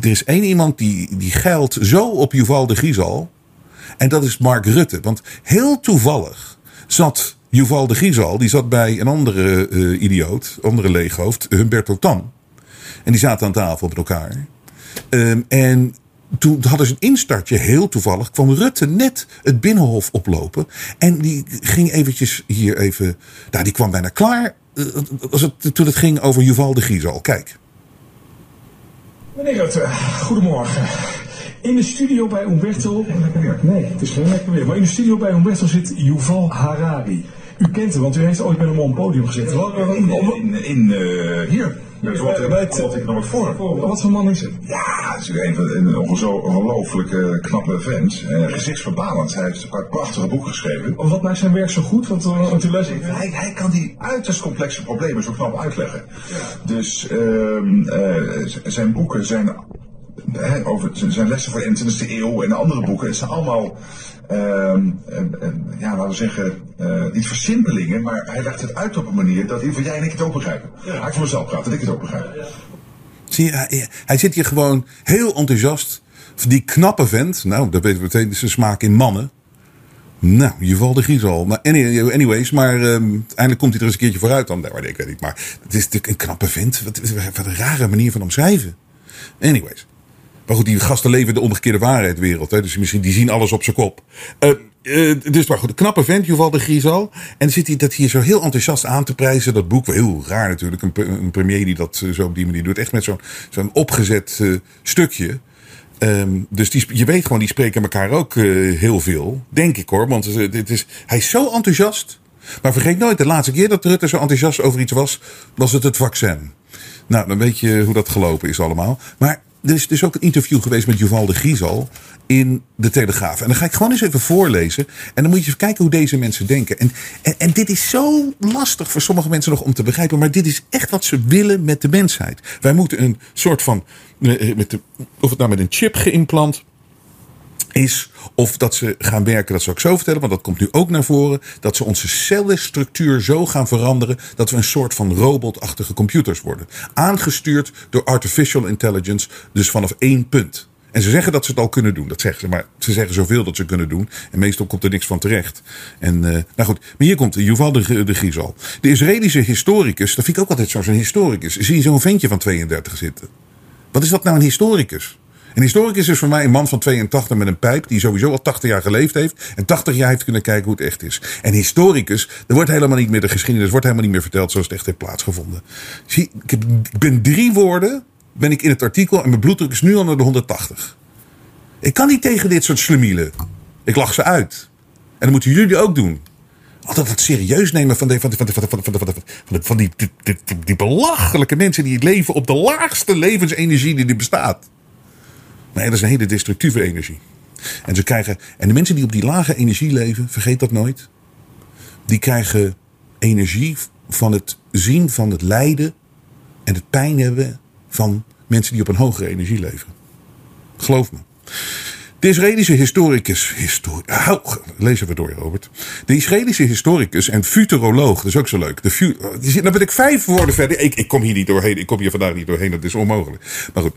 er is één iemand die, die geldt zo op Yuval de. En dat is Mark Rutte. Want heel toevallig zat Yuval de Giesal. Die zat bij een andere eh, idioot, andere leeghoofd, Humberto Tan. En die zaten aan tafel met elkaar. Ehm, en toen hadden ze een instartje, heel toevallig, kwam Rutte net het binnenhof oplopen. En die ging eventjes hier even. Nou, die kwam bijna klaar. eh, het, toen het ging over Yuval de Giesal. Kijk. Meneer Rutte, goedemorgen. In de studio bij Umberto. Lekker weer. Nee, het is geen lekker weer. Maar in de studio bij Umberto zit Yuval Harari. U kent hem, want u heeft ooit met hem op een podium gezeten. In, in, in eh, hier. Dus wat, ik nog wat voor. wat voor man is het? Ja, het is een van een ongezo- ongelooflijk eh, knappe vent. Uh, gezichtsverbalend. Hij heeft een paar prachtige boeken geschreven. Wat maakt zijn werk zo goed? Want, uh, want u luistert. Hij, hij kan die uiterst complexe problemen zo knap uitleggen. Dus ehm, eh, zijn boeken zijn, hè, over, zijn lessen voor de 21e eeuw en de andere boeken. Het zijn allemaal, ehm, eh, eh, ja, laten we zeggen, eh, niet versimpelingen, maar hij legt het uit op een manier dat in ieder geval jij en ik het ook begrijpen. Hij voor mezelf praat, dat ik het ook begrijp. Zie je, hij, hij zit hier gewoon heel enthousiast. Die knappe vent. Nou, dat weten we meteen. Zijn smaak in mannen. Nou, je valt de Giesal. Maar any- anyways, maar ehm, eindelijk komt hij er eens een keertje vooruit dan. Nee, maar ik weet niet. Maar het is natuurlijk een knappe vent. Wat, wat een rare manier van omschrijven. Anyways. Maar goed, die gasten leven de omgekeerde waarheidwereld. Hè? Dus misschien die zien alles op zijn kop. Eh, eh, dus maar goed, een knappe vent, Yuval de Giesal. En zit hij dat hier zo heel enthousiast aan te prijzen. Dat boek, heel raar natuurlijk. Een, een premier die dat eh, zo op die manier doet. Echt met zo'n zo'n opgezet stukje. Ehm, dus die, je weet gewoon, die spreken elkaar ook heel veel. Denk ik hoor. Want dit is, hij is zo enthousiast. Maar vergeet nooit, de laatste keer dat Rutte zo enthousiast over iets was, was het het vaccin. Nou, dan weet je hoe dat gelopen is allemaal. Maar er is dus ook een interview geweest met Yuval de Giesal in de Telegraaf. En dan ga ik gewoon eens even voorlezen. En dan moet je even kijken hoe deze mensen denken. En, en, dit is zo lastig voor sommige mensen nog om te begrijpen. Maar dit is echt wat ze willen met de mensheid. Wij moeten een soort van, eh, met de, of het nou met een chip geïmplant is of dat ze gaan werken, dat zal ik zo vertellen, want dat komt nu ook naar voren, dat ze onze cellenstructuur zo gaan veranderen dat we een soort van robotachtige computers worden. Aangestuurd door artificial intelligence, dus vanaf één punt. En ze zeggen dat ze het al kunnen doen, dat zeggen ze, maar ze zeggen zoveel dat ze kunnen doen. En meestal komt er niks van terecht. En, eh, nou goed, maar hier komt Yuval de, de Giesal. De Israëlische historicus, dat vind ik ook altijd zo, zo'n historicus. Zie je zo'n ventje van 32 zitten. Wat is dat nou een historicus? Een historicus is voor mij een man van 82 met een pijp die sowieso al 80 jaar geleefd heeft en 80 jaar heeft kunnen kijken hoe het echt is. En historicus, er wordt helemaal niet meer de geschiedenis, wordt helemaal niet meer verteld zoals het echt heeft plaatsgevonden. Zie, ik, heb, ik ben drie woorden, ben ik in het artikel en mijn bloeddruk is nu al naar de 180. Ik kan niet tegen dit soort slemielen. Ik lach ze uit. En dat moeten jullie ook doen. Altijd het serieus nemen van, de, van, de, van, de, van, van, die belachelijke mensen die leven op de laagste levensenergie die er bestaat. Nee, dat is een hele destructieve energie. En, ze krijgen, en de mensen die op die lage energie leven, vergeet dat nooit. Die krijgen energie van het zien van het lijden en het pijn hebben van mensen die op een hogere energie leven. Geloof me. De Israëlische historicus. Histori Hou, lezen we door, Robert. De Israëlische historicus en futuroloog. Dat is ook zo leuk. De fu dan ben ik vijf woorden verder. Ik, ik kom hier niet doorheen. Ik kom hier vandaag niet doorheen. Dat is onmogelijk. Maar goed.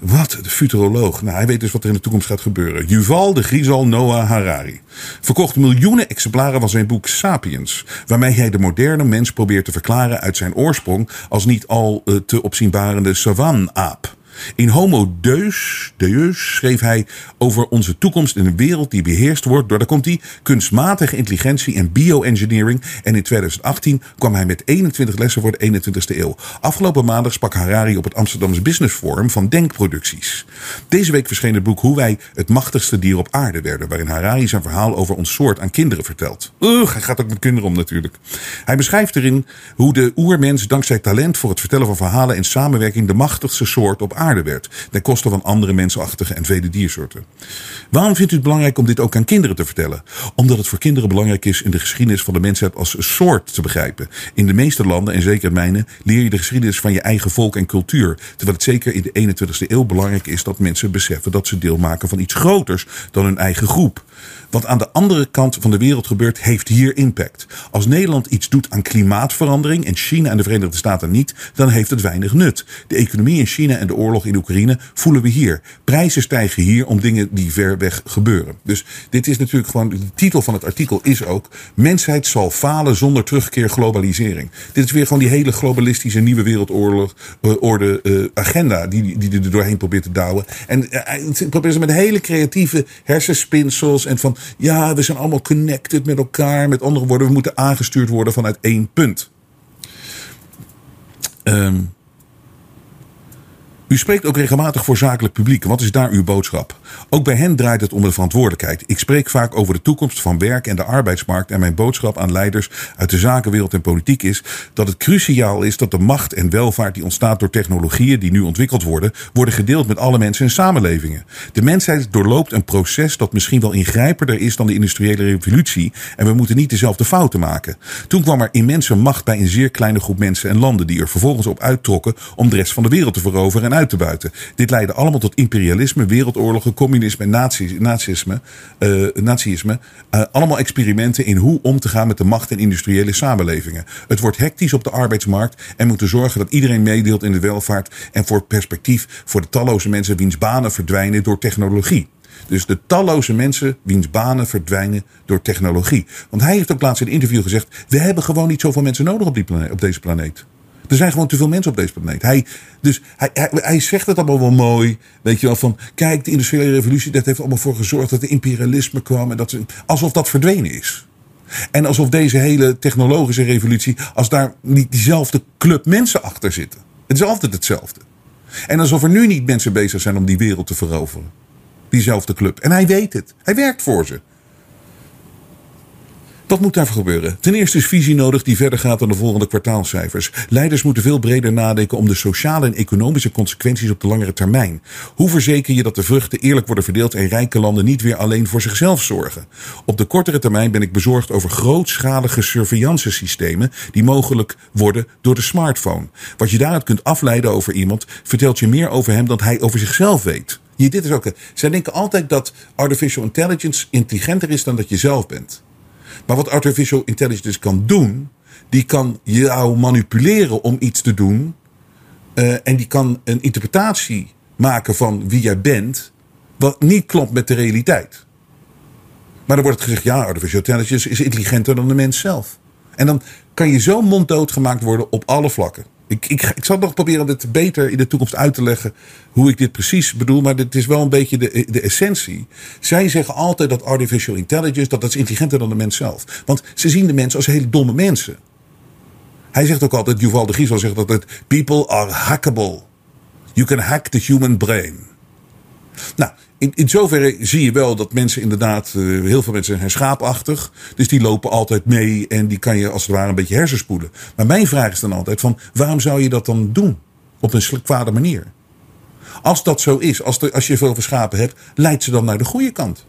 Wat? De futuroloog. Nou, hij weet dus wat er in de toekomst gaat gebeuren. Yuval de Grisal Noah Harari. Verkocht miljoenen exemplaren van zijn boek Sapiens. Waarmee hij de moderne mens probeert te verklaren uit zijn oorsprong. als niet al uh, te opzienbarende savanne-aap. In Homo Deus, Deus schreef hij over onze toekomst in een wereld die beheerst wordt door, daar komt hij, kunstmatige intelligentie en bioengineering. En in 2018 kwam hij met 21 lessen voor de 21ste eeuw. Afgelopen maandag sprak Harari op het Amsterdamse Business Forum van Denkproducties. Deze week verscheen het boek Hoe wij het machtigste dier op aarde werden, waarin Harari zijn verhaal over ons soort aan kinderen vertelt. Ugh, hij gaat ook met kinderen om natuurlijk. Hij beschrijft erin hoe de oermens dankzij talent voor het vertellen van verhalen en samenwerking de machtigste soort op aarde werd, ten koste van andere mensachtige en vele diersoorten. Waarom vindt u het belangrijk om dit ook aan kinderen te vertellen? Omdat het voor kinderen belangrijk is in de geschiedenis van de mensheid als soort te begrijpen. In de meeste landen, en zeker in mijne, leer je de geschiedenis van je eigen volk en cultuur. Terwijl het zeker in de 21ste eeuw belangrijk is dat mensen beseffen dat ze deel maken van iets groters dan hun eigen groep. Wat aan de andere kant van de wereld gebeurt, heeft hier impact. Als Nederland iets doet aan klimaatverandering en China en de Verenigde Staten niet, dan heeft het weinig nut. De economie in China en de oorlog in Oekraïne voelen we hier. Prijzen stijgen hier om dingen die ver weg gebeuren. Dus dit is natuurlijk gewoon, de titel van het artikel is ook: Mensheid zal falen zonder terugkeer globalisering. Dit is weer gewoon die hele globalistische nieuwe wereldoorlog uh, orde, uh, agenda die, die, die er doorheen probeert te douwen. En uh, probeert ze met hele creatieve hersenspinsels en van ja, we zijn allemaal connected met elkaar. Met andere woorden, we moeten aangestuurd worden vanuit één punt. Um, u spreekt ook regelmatig voor zakelijk publiek. Wat is daar uw boodschap? Ook bij hen draait het om de verantwoordelijkheid. Ik spreek vaak over de toekomst van werk en de arbeidsmarkt. En mijn boodschap aan leiders uit de zakenwereld en politiek is dat het cruciaal is dat de macht en welvaart die ontstaat door technologieën die nu ontwikkeld worden, worden gedeeld met alle mensen en samenlevingen. De mensheid doorloopt een proces dat misschien wel ingrijpender is dan de industriële revolutie. En we moeten niet dezelfde fouten maken. Toen kwam er immense macht bij een zeer kleine groep mensen en landen die er vervolgens op uittrokken om de rest van de wereld te veroveren en buiten. Dit leidde allemaal tot imperialisme, wereldoorlogen, communisme en nazisme. Uh, nazisme uh, allemaal experimenten in hoe om te gaan met de macht en industriële samenlevingen. Het wordt hectisch op de arbeidsmarkt en moeten zorgen dat iedereen meedeelt in de welvaart en voor perspectief voor de talloze mensen wiens banen verdwijnen door technologie. Dus de talloze mensen wiens banen verdwijnen door technologie. Want hij heeft ook laatst in een interview gezegd: we hebben gewoon niet zoveel mensen nodig op, die planeet, op deze planeet. Er zijn gewoon te veel mensen op deze planeet. Hij, dus hij, hij, hij, zegt het allemaal wel mooi. Weet je wel, van kijk, de industriële revolutie, dat heeft allemaal voor gezorgd dat de imperialisme kwam. En dat, alsof dat verdwenen is. En alsof deze hele technologische revolutie, als daar niet diezelfde club mensen achter zitten. Het is altijd hetzelfde. En alsof er nu niet mensen bezig zijn om die wereld te veroveren. Diezelfde club. En hij weet het. Hij werkt voor ze. Wat moet daarvoor gebeuren? Ten eerste is visie nodig die verder gaat dan de volgende kwartaalcijfers. Leiders moeten veel breder nadenken om de sociale en economische consequenties op de langere termijn. Hoe verzeker je dat de vruchten eerlijk worden verdeeld en rijke landen niet weer alleen voor zichzelf zorgen? Op de kortere termijn ben ik bezorgd over grootschalige surveillancesystemen die mogelijk worden door de smartphone. Wat je daaruit kunt afleiden over iemand vertelt je meer over hem dan hij over zichzelf weet. Hier, dit is ook, zij denken altijd dat artificial intelligence intelligenter is dan dat je zelf bent. Maar wat artificial intelligence kan doen, die kan jou manipuleren om iets te doen. Uh, en die kan een interpretatie maken van wie jij bent, wat niet klopt met de realiteit. Maar dan wordt het gezegd, ja, artificial intelligence is intelligenter dan de mens zelf. En dan kan je zo monddood gemaakt worden op alle vlakken. Ik, ik, ik zal nog proberen dit beter in de toekomst uit te leggen hoe ik dit precies bedoel, maar dit is wel een beetje de, de essentie. Zij zeggen altijd dat artificial intelligence, dat dat is intelligenter dan de mens zelf. Want ze zien de mensen als hele domme mensen. Hij zegt ook altijd, Yuval de Giesel zegt altijd, people are hackable. You can hack the human brain. Nou, in, in zoverre zie je wel dat mensen inderdaad, uh, heel veel mensen zijn schaapachtig. Dus die lopen altijd mee en die kan je als het ware een beetje hersenspoelen. Maar mijn vraag is dan altijd van, waarom zou je dat dan doen? Op een kwade manier. Als dat zo is, als, de, als je veel verschapen hebt, leidt ze dan naar de goede kant.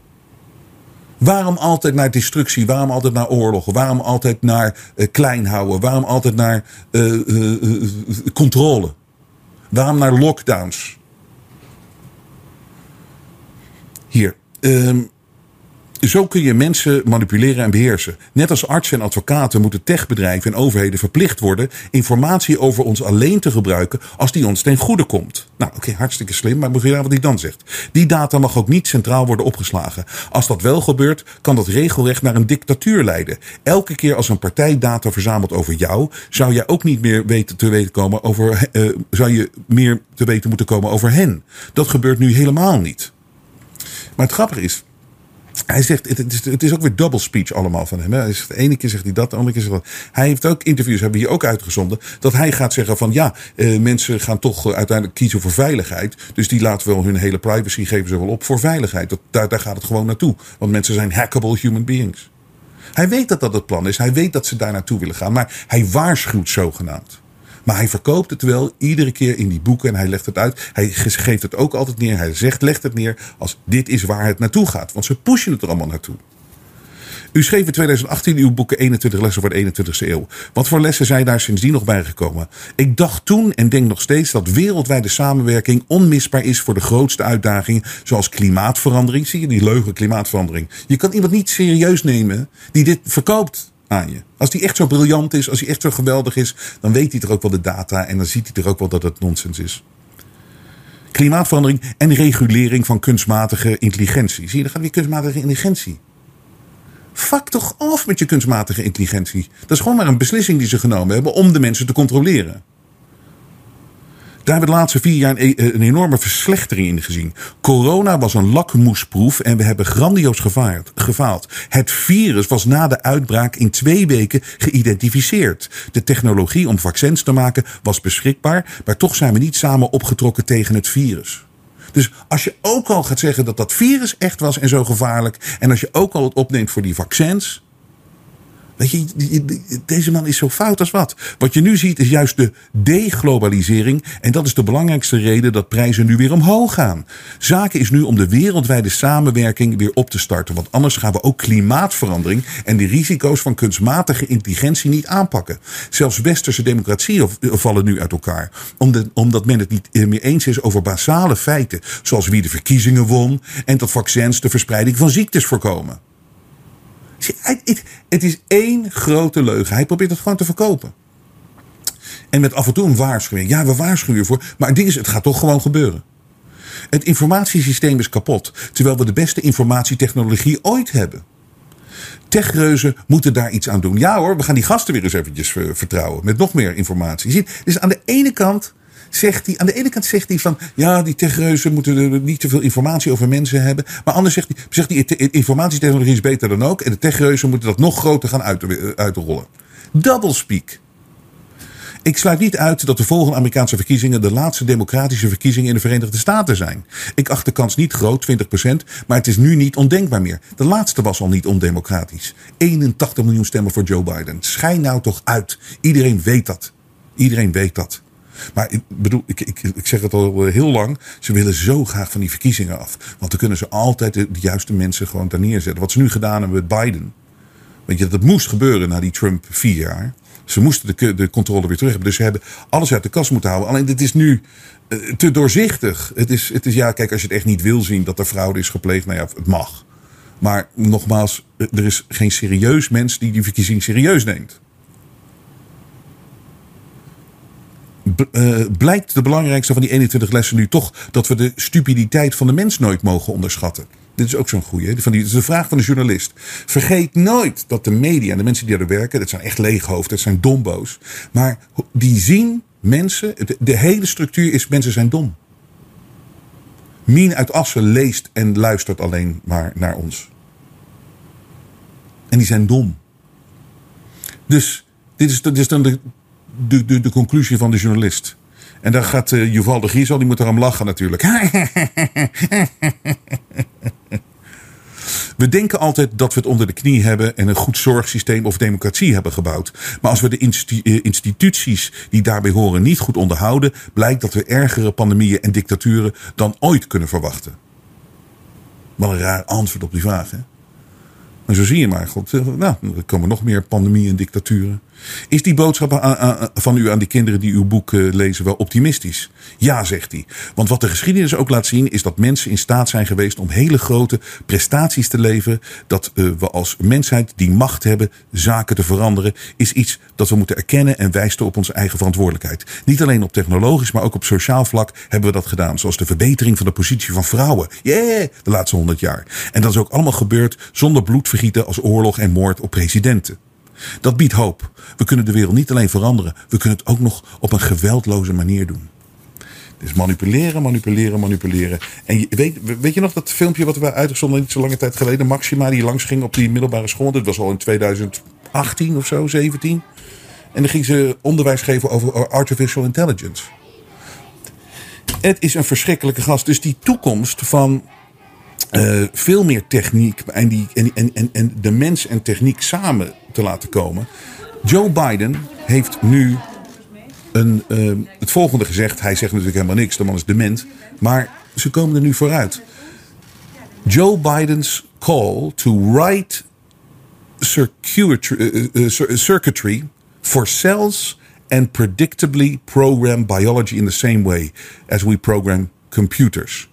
Waarom altijd naar destructie? Waarom altijd naar oorlogen? Waarom altijd naar uh, klein houden? Waarom altijd naar uh, controle? Waarom naar lockdowns? Hier. Um, zo kun je mensen manipuleren en beheersen. Net als artsen en advocaten moeten techbedrijven en overheden verplicht worden informatie over ons alleen te gebruiken als die ons ten goede komt. Nou, oké, hartstikke slim, maar moet je wat hij dan zegt. Die data mag ook niet centraal worden opgeslagen. Als dat wel gebeurt, kan dat regelrecht naar een dictatuur leiden. Elke keer als een partij data verzamelt over jou, zou jij ook niet meer weten te weten komen over, uh, zou je meer te weten moeten komen over hen. Dat gebeurt nu helemaal niet. Maar het grappige is, hij zegt, het is, het is ook weer double speech allemaal van hem. Hij zegt, de ene keer zegt hij dat, de andere keer zegt hij dat. Hij heeft ook interviews, hebben we hier ook uitgezonden, dat hij gaat zeggen van ja, eh, mensen gaan toch eh, uiteindelijk kiezen voor veiligheid. Dus die laten wel hun hele privacy geven ze wel op voor veiligheid. Dat, daar, daar gaat het gewoon naartoe. Want mensen zijn hackable human beings. Hij weet dat dat het plan is. Hij weet dat ze daar naartoe willen gaan. Maar hij waarschuwt zogenaamd. Maar hij verkoopt het wel iedere keer in die boeken en hij legt het uit. Hij geeft het ook altijd neer. Hij zegt, legt het neer als dit is waar het naartoe gaat. Want ze pushen het er allemaal naartoe. U schreef in 2018 uw boeken 21 lessen voor de 21ste eeuw. Wat voor lessen zijn daar sindsdien nog bijgekomen? Ik dacht toen en denk nog steeds dat wereldwijde samenwerking onmisbaar is voor de grootste uitdagingen, zoals klimaatverandering. Zie je die leugen klimaatverandering? Je kan iemand niet serieus nemen die dit verkoopt Als die echt zo briljant is, als hij echt zo geweldig is, dan weet hij toch ook wel de data en dan ziet hij toch ook wel dat het nonsens is. Klimaatverandering en regulering van kunstmatige intelligentie. Zie je, dan gaat weer kunstmatige intelligentie. Fuck toch af met je kunstmatige intelligentie. Dat is gewoon maar een beslissing die ze genomen hebben om de mensen te controleren. Daar hebben we de laatste vier jaar een, e- een enorme verslechtering in gezien. Corona was een lakmoesproef en we hebben grandioos gevaard, gefaald. Het virus was na de uitbraak in twee weken geïdentificeerd. De technologie om vaccins te maken was beschikbaar, maar toch zijn we niet samen opgetrokken tegen het virus. Dus als je ook al gaat zeggen dat dat virus echt was en zo gevaarlijk. En als je ook al het opneemt voor die vaccins. Deze man is zo fout als wat. Wat je nu ziet is juist de deglobalisering. En dat is de belangrijkste reden dat prijzen nu weer omhoog gaan. Zaken is nu om de wereldwijde samenwerking weer op te starten. Want anders gaan we ook klimaatverandering en de risico's van kunstmatige intelligentie niet aanpakken. Zelfs westerse democratieën vallen nu uit elkaar. Omdat men het niet meer eens is over basale feiten. Zoals wie de verkiezingen won en dat vaccins de verspreiding van ziektes voorkomen. Het is één grote leugen. Hij probeert het gewoon te verkopen. En met af en toe een waarschuwing. Ja, we waarschuwen voor. Maar het is, het gaat toch gewoon gebeuren. Het informatiesysteem is kapot. Terwijl we de beste informatietechnologie ooit hebben. Techreuzen moeten daar iets aan doen. Ja hoor, we gaan die gasten weer eens eventjes vertrouwen. Met nog meer informatie. Je ziet, dus aan de ene kant zegt hij, aan de ene kant zegt hij van, ja, die techreuzen moeten niet te veel informatie over mensen hebben. Maar anders zegt hij, zegt hij informatietechnologie is beter dan ook. En de techreuzen moeten dat nog groter gaan uit, uitrollen. Doublespeak. Ik sluit niet uit dat de volgende Amerikaanse verkiezingen de laatste democratische verkiezingen in de Verenigde Staten zijn. Ik acht de kans niet groot, 20%, maar het is nu niet ondenkbaar meer. De laatste was al niet ondemocratisch. 81 miljoen stemmen voor Joe Biden. Schijn nou toch uit. Iedereen weet dat. Iedereen weet dat. Maar ik bedoel, ik, ik, ik zeg het al heel lang. Ze willen zo graag van die verkiezingen af. Want dan kunnen ze altijd de, juiste mensen gewoon daar neerzetten. Wat ze nu gedaan hebben met Biden. Weet je, dat moest gebeuren na die Trump vier jaar. Ze moesten de, de controle weer terug hebben. Dus ze hebben alles uit de kast moeten houden. Alleen dit is nu eh, te doorzichtig. Het is, het is, ja, kijk, als je het echt niet wil zien dat er fraude is gepleegd. Nou ja, het mag. Maar nogmaals, er is geen serieus mens die die verkiezing serieus neemt. Uh, blijkt de belangrijkste van die 21 lessen nu toch dat we de stupiditeit van de mens nooit mogen onderschatten. Dit is ook zo'n goeie. Van die, is de vraag van de journalist. Vergeet nooit dat de media en de mensen die er werken, dat zijn echt leeghoofd, dat zijn domboos. Maar die zien mensen, de, de hele structuur is mensen zijn dom. Mien uit Assen leest en luistert alleen maar naar ons. En die zijn dom. Dus dit is, dit is dan de, de, de, conclusie van de journalist. En dan gaat uh, de Giesel, die moet erom lachen natuurlijk. [laughs] We denken altijd dat we het onder de knie hebben en een goed zorgsysteem of democratie hebben gebouwd. Maar als we de eh, instituties die daarbij horen niet goed onderhouden, blijkt dat we ergere pandemieën en dictaturen dan ooit kunnen verwachten. Wat een raar antwoord op die vraag, hè? En zo zie je maar. God, eh, nou, er komen nog meer pandemieën en dictaturen. Is die boodschap van u aan die kinderen die uw boek eh, lezen wel optimistisch? Ja, zegt hij. Want wat de geschiedenis ook laat zien is dat mensen in staat zijn geweest om hele grote prestaties te leveren. Dat uh, we als mensheid die macht hebben zaken te veranderen, is iets dat we moeten erkennen en wijst op onze eigen verantwoordelijkheid. Niet alleen op technologisch, maar ook op sociaal vlak hebben we dat gedaan. Zoals de verbetering van de positie van vrouwen. Yeah, de laatste honderd jaar. En dat is ook allemaal gebeurd zonder bloedvergieten als oorlog en moord op presidenten. Dat biedt hoop. We kunnen de wereld niet alleen veranderen, we kunnen het ook nog op een geweldloze manier doen. Dus manipuleren, manipuleren, manipuleren. En weet, weet je nog dat filmpje wat we uitgezonden niet zo lange tijd geleden? Maxima die langs ging op die middelbare school. Dit was al in 2018 of zo, 17. En dan ging ze onderwijs geven over artificial intelligence. Het is een verschrikkelijke gast. Dus die toekomst van uh, veel meer techniek en, die, en, en, en de mens en techniek samen te laten komen. Joe Biden heeft nu een, uh, het volgende gezegd. Hij zegt natuurlijk helemaal niks, de man is dement. Maar ze komen er nu vooruit. Joe Biden's call to write circuitry, uh, circuitry for cells and predictably program biology in the same way as we program computers.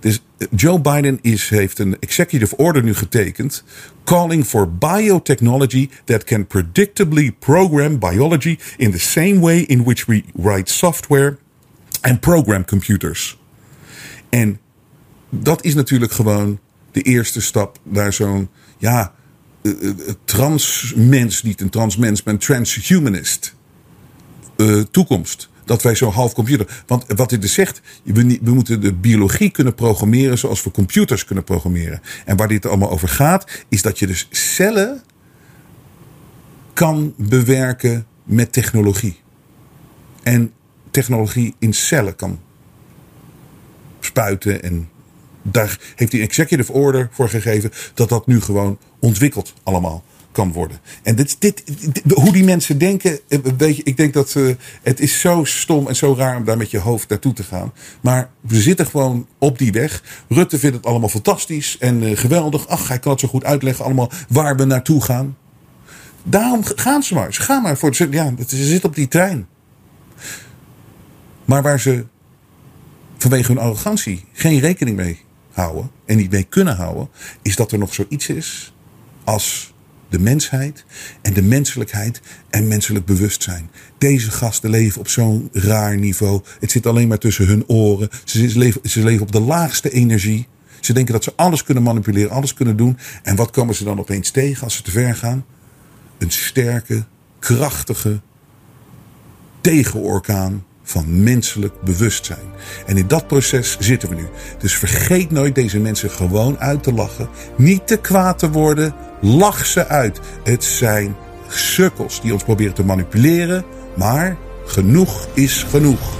Dus Joe Biden heeft een executive order nu getekend. Calling for biotechnology that can predictably program biology in the same way in which we write software and program computers. En dat is natuurlijk gewoon de eerste stap naar zo'n ja, transmens, niet een transmens, maar een transhumanist toekomst. Dat wij zo half computer. Want wat dit dus zegt, we, we moeten de biologie kunnen programmeren zoals we computers kunnen programmeren. En waar dit allemaal over gaat, is dat je dus cellen kan bewerken met technologie. En technologie in cellen kan spuiten. En daar heeft hij een executive order voor gegeven dat dat nu gewoon ontwikkeld allemaal kan worden. En dit, dit, hoe die mensen denken, eh, ik denk dat uh, het is zo stom en zo raar om daar met je hoofd naartoe te gaan. Maar we zitten gewoon op die weg. Rutte vindt het allemaal fantastisch en uh, geweldig. Ach, hij kan het zo goed uitleggen allemaal waar we naartoe gaan. Daarom gaan ze maar. Ze gaan maar voor. Ja, ze zitten op die trein. Maar waar ze vanwege hun arrogantie geen rekening mee houden en niet mee kunnen houden, is dat er nog zoiets is als de mensheid en de menselijkheid en menselijk bewustzijn. Deze gasten leven op zo'n raar niveau. Het zit alleen maar tussen hun oren. Ze leven, ze leven op de laagste energie. Ze denken dat ze alles kunnen manipuleren, alles kunnen doen. En wat komen ze dan opeens tegen als ze te ver gaan? Een sterke, krachtige tegenorkaan van menselijk bewustzijn. En in dat proces zitten we nu. Dus vergeet nooit deze mensen gewoon uit te lachen. Niet te kwaad te worden. Lach ze uit. Het zijn sukkels die ons proberen te manipuleren. Maar genoeg is genoeg.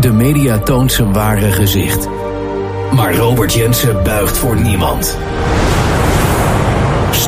De media toont zijn ware gezicht. Maar Robert Jensen buigt voor niemand.